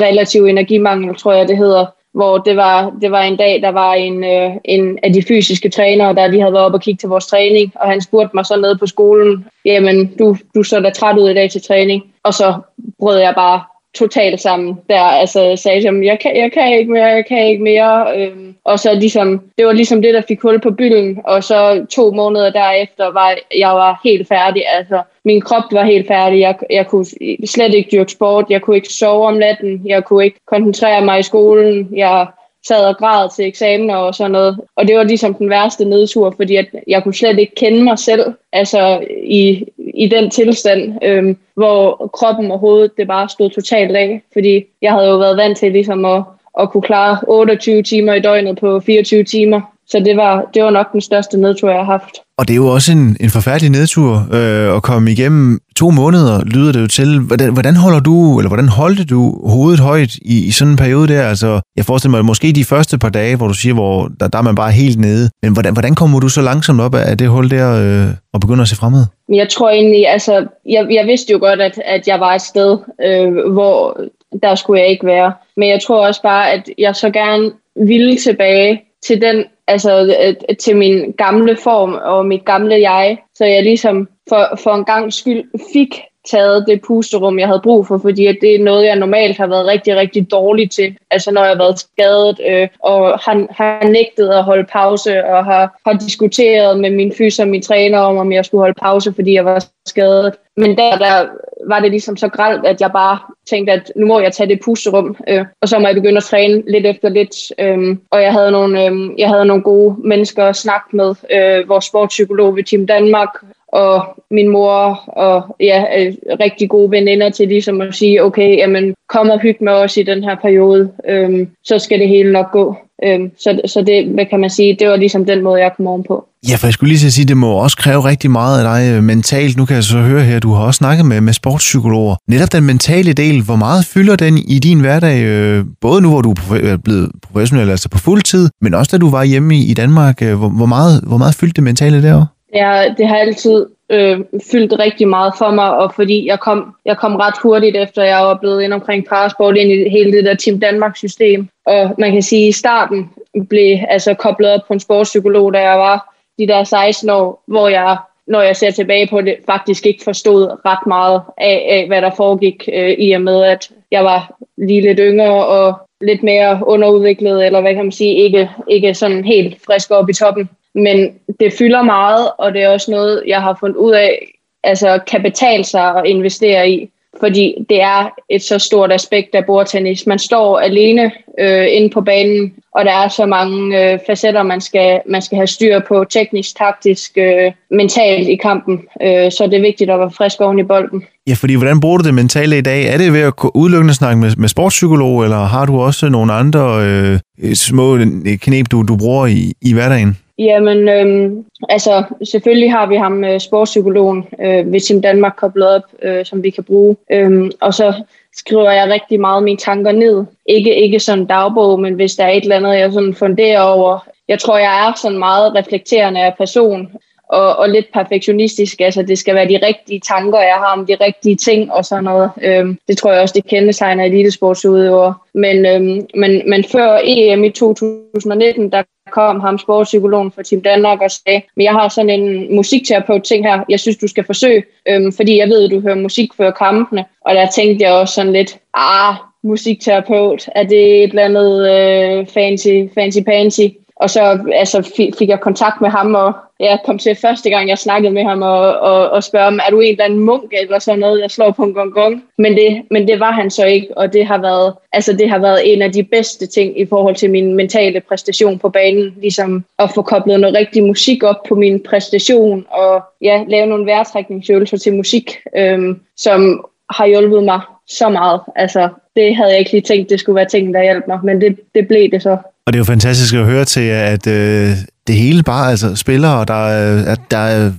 [SPEAKER 2] relativ energimangel, tror jeg, det hedder. Hvor det var, det var en dag, der var en, øh, en af de fysiske trænere, der lige havde været op og kigge til vores træning, og han spurgte mig så nede på skolen, jamen, du, du så da træt ud i dag til træning. Og så brød jeg bare totalt sammen der, altså sagde til jeg kan, jeg kan ikke mere, jeg kan ikke mere, øhm, og så ligesom, det var ligesom det, der fik hul på bylden, og så to måneder derefter var jeg var helt færdig, altså min krop var helt færdig, jeg, jeg kunne slet ikke dyrke sport, jeg kunne ikke sove om natten, jeg kunne ikke koncentrere mig i skolen, jeg sad og græd til eksamener og sådan noget. Og det var ligesom den værste nedtur, fordi at jeg kunne slet ikke kende mig selv altså i, i den tilstand, øhm, hvor kroppen og hovedet det bare stod totalt af. Fordi jeg havde jo været vant til ligesom at, at kunne klare 28 timer i døgnet på 24 timer. Så det var, det var nok den største nedtur, jeg har haft.
[SPEAKER 1] Og det er jo også en, en forfærdelig nedtur øh, at komme igennem to måneder, lyder det jo til. Hvordan, hvordan holder du, eller hvordan holdte du hovedet højt i, i sådan en periode der? Altså, jeg forestiller mig, måske de første par dage, hvor du siger, hvor der, der er man bare helt nede. Men hvordan, hvordan kommer du så langsomt op af det hul der øh, og begynder at se fremad?
[SPEAKER 2] Jeg tror egentlig, altså, jeg, jeg vidste jo godt, at, at jeg var et sted, øh, hvor der skulle jeg ikke være. Men jeg tror også bare, at jeg så gerne ville tilbage til den altså øh, øh, til min gamle form og mit gamle jeg, så jeg ligesom for, for en gang skyld fik taget det pusterum, jeg havde brug for, fordi at det er noget, jeg normalt har været rigtig, rigtig dårlig til. Altså når jeg har været skadet, øh, og har, har nægtet at holde pause, og har, har diskuteret med min fys og min træner om, om jeg skulle holde pause, fordi jeg var skadet. Men der, der var det ligesom så gralt, at jeg bare tænkte, at nu må jeg tage det pusterum, øh, og så må jeg begynde at træne lidt efter lidt. Øh, og jeg havde, nogle, øh, jeg havde nogle gode mennesker at snakke med. Øh, vores sportspsykolog ved Team Danmark, og min mor og ja, øh, rigtig gode veninder til ligesom at sige, okay, jamen, kom og hygge med os i den her periode, øhm, så skal det hele nok gå. Øhm, så, så det, hvad kan man sige, det var ligesom den måde, jeg kom ovenpå.
[SPEAKER 1] Ja, for jeg skulle lige til at sige, det må også kræve rigtig meget af dig øh, mentalt. Nu kan jeg så høre her, du har også snakket med, med sportspsykologer. Netop den mentale del, hvor meget fylder den i din hverdag, øh, både nu, hvor du er blevet professionel, altså på fuld tid, men også da du var hjemme i, i Danmark. øh, Hvor, hvor, meget, hvor meget fyldte det mentale derovre?
[SPEAKER 2] Ja, det har altid øh, fyldt rigtig meget for mig, og fordi jeg kom, jeg kom ret hurtigt efter, jeg var blevet ind omkring parasport ind i hele det der Team Danmark-system. Og man kan sige, at i starten blev altså koblet op på en sportspsykolog, da jeg var de der 16 år, hvor jeg, når jeg ser tilbage på det, faktisk ikke forstod ret meget af, af hvad der foregik, øh, i og med, at jeg var lige lidt yngre og lidt mere underudviklet, eller hvad kan man sige, ikke, ikke sådan helt frisk op i toppen. Men det fylder meget, og det er også noget, jeg har fundet ud af, altså kan betale sig at investere i. Fordi det er et så stort aspekt af bordtennis. Man står alene øh, inde på banen, og der er så mange øh, facetter, man skal, man skal have styr på, teknisk, taktisk, øh, mentalt i kampen. Øh, så det er vigtigt at være frisk oven i bolden.
[SPEAKER 1] Ja, fordi hvordan bruger du det mentale i dag? Er det ved at udelukkende snakke med, med sportspsykolog, eller har du også nogle andre øh, små knep, du, du bruger i, i hverdagen?
[SPEAKER 2] Jamen, øhm, altså selvfølgelig har vi ham øh, sportspsykologen øh, ved Team Danmark koblet op, øh, som vi kan bruge. Øhm, og så skriver jeg rigtig meget mine tanker ned. Ikke, ikke sådan dagbog, men hvis der er et eller andet, jeg sådan funderer over. Jeg tror, jeg er sådan meget reflekterende af person, og, og lidt perfektionistisk. Altså, det skal være de rigtige tanker, jeg har om de rigtige ting og sådan noget. Øhm, det tror jeg også, det kendetegner elitesportsudøvere. Men, øhm, men, men før EM i 2019, der kom ham sportspsykologen for Team Danmark og sagde, men jeg har sådan en musikterapeut ting her, jeg synes, du skal forsøge, øhm, fordi jeg ved, at du hører musik før kampene. Og der tænkte jeg også sådan lidt, ah, musikterapeut, er det et eller andet øh, fancy, fancy pansy? Og så altså, fik jeg kontakt med ham, og jeg kom til første gang, jeg snakkede med ham, og, og, og spørge om, er du en eller anden munk, eller sådan noget, jeg slår på en gong gong. Men det, men det var han så ikke, og det har, været, altså, det har været en af de bedste ting i forhold til min mentale præstation på banen. Ligesom at få koblet noget rigtig musik op på min præstation, og ja, lave nogle vejrtrækningsøvelser til musik, øhm, som har hjulpet mig så meget. Altså, det havde jeg ikke lige tænkt, det skulle være ting, der hjalp mig, men det, det blev det så.
[SPEAKER 1] Og det er jo fantastisk at høre til, at øh, det hele bare altså spiller, og der, øh, at der er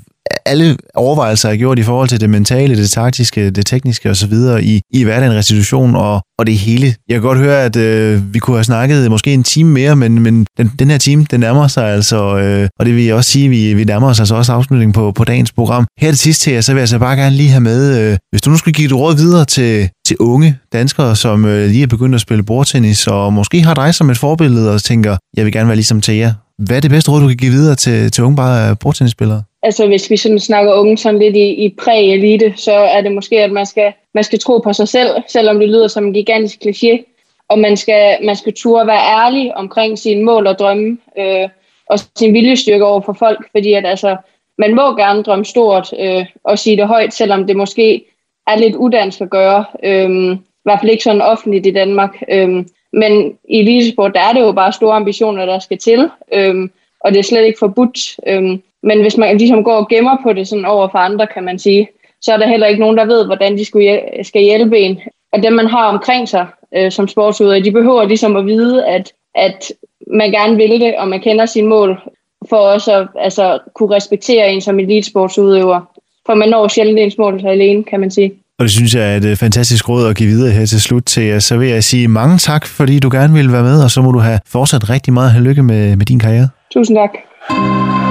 [SPEAKER 1] alle overvejelser er gjort i forhold til det mentale, det taktiske, det tekniske osv. i, i hverdagen restitution og, og det hele. Jeg kan godt høre, at øh, vi kunne have snakket måske en time mere, men, men den, den her time, den nærmer sig altså, øh, og det vil jeg også sige, vi, vi nærmer os altså også afslutningen på, på dagens program. Her til sidst til jer, så vil jeg så bare gerne lige have med, øh, hvis du nu skulle give et råd videre til, til unge danskere, som øh, lige er begyndt at spille bordtennis, og måske har dig som et forbillede og tænker, jeg vil gerne være ligesom Thea. Hvad er det bedste råd, du kan give videre til, til unge bare øh, bordtennisspillere?
[SPEAKER 2] altså hvis vi sådan snakker unge sådan lidt i, i præ-elite, så er det måske, at man skal, man skal tro på sig selv, selvom det lyder som en gigantisk kliché. Og man skal, man skal turde være ærlig omkring sine mål og drømme, øh, og sin viljestyrke over for folk, fordi at altså, man må gerne drømme stort øh, og sige det højt, selvom det måske er lidt udansk at gøre. Øhm, I hvert fald ikke sådan offentligt i Danmark. Øhm, men i elitesport, der er det jo bare store ambitioner, der skal til, Øhm, og det er slet ikke forbudt. Øhm, men hvis man ligesom går og gemmer på det sådan over for andre, kan man sige, så er der heller ikke nogen, der ved, hvordan de skulle skal hjælpe en. Og dem, man har omkring sig øh, som sportsudøver, de behøver ligesom at vide, at, at man gerne vil det, og man kender sine mål, for også at altså, kunne respektere en som elitesportsudøver. For man når sjældent ens mål sig alene, kan man sige.
[SPEAKER 1] Og det synes jeg er et øh, fantastisk råd at give videre her til slut til jer. Så vil jeg sige mange tak, fordi du gerne ville være med, og så må du have fortsat rigtig meget held lykke med, med din karriere.
[SPEAKER 2] Tusind tak.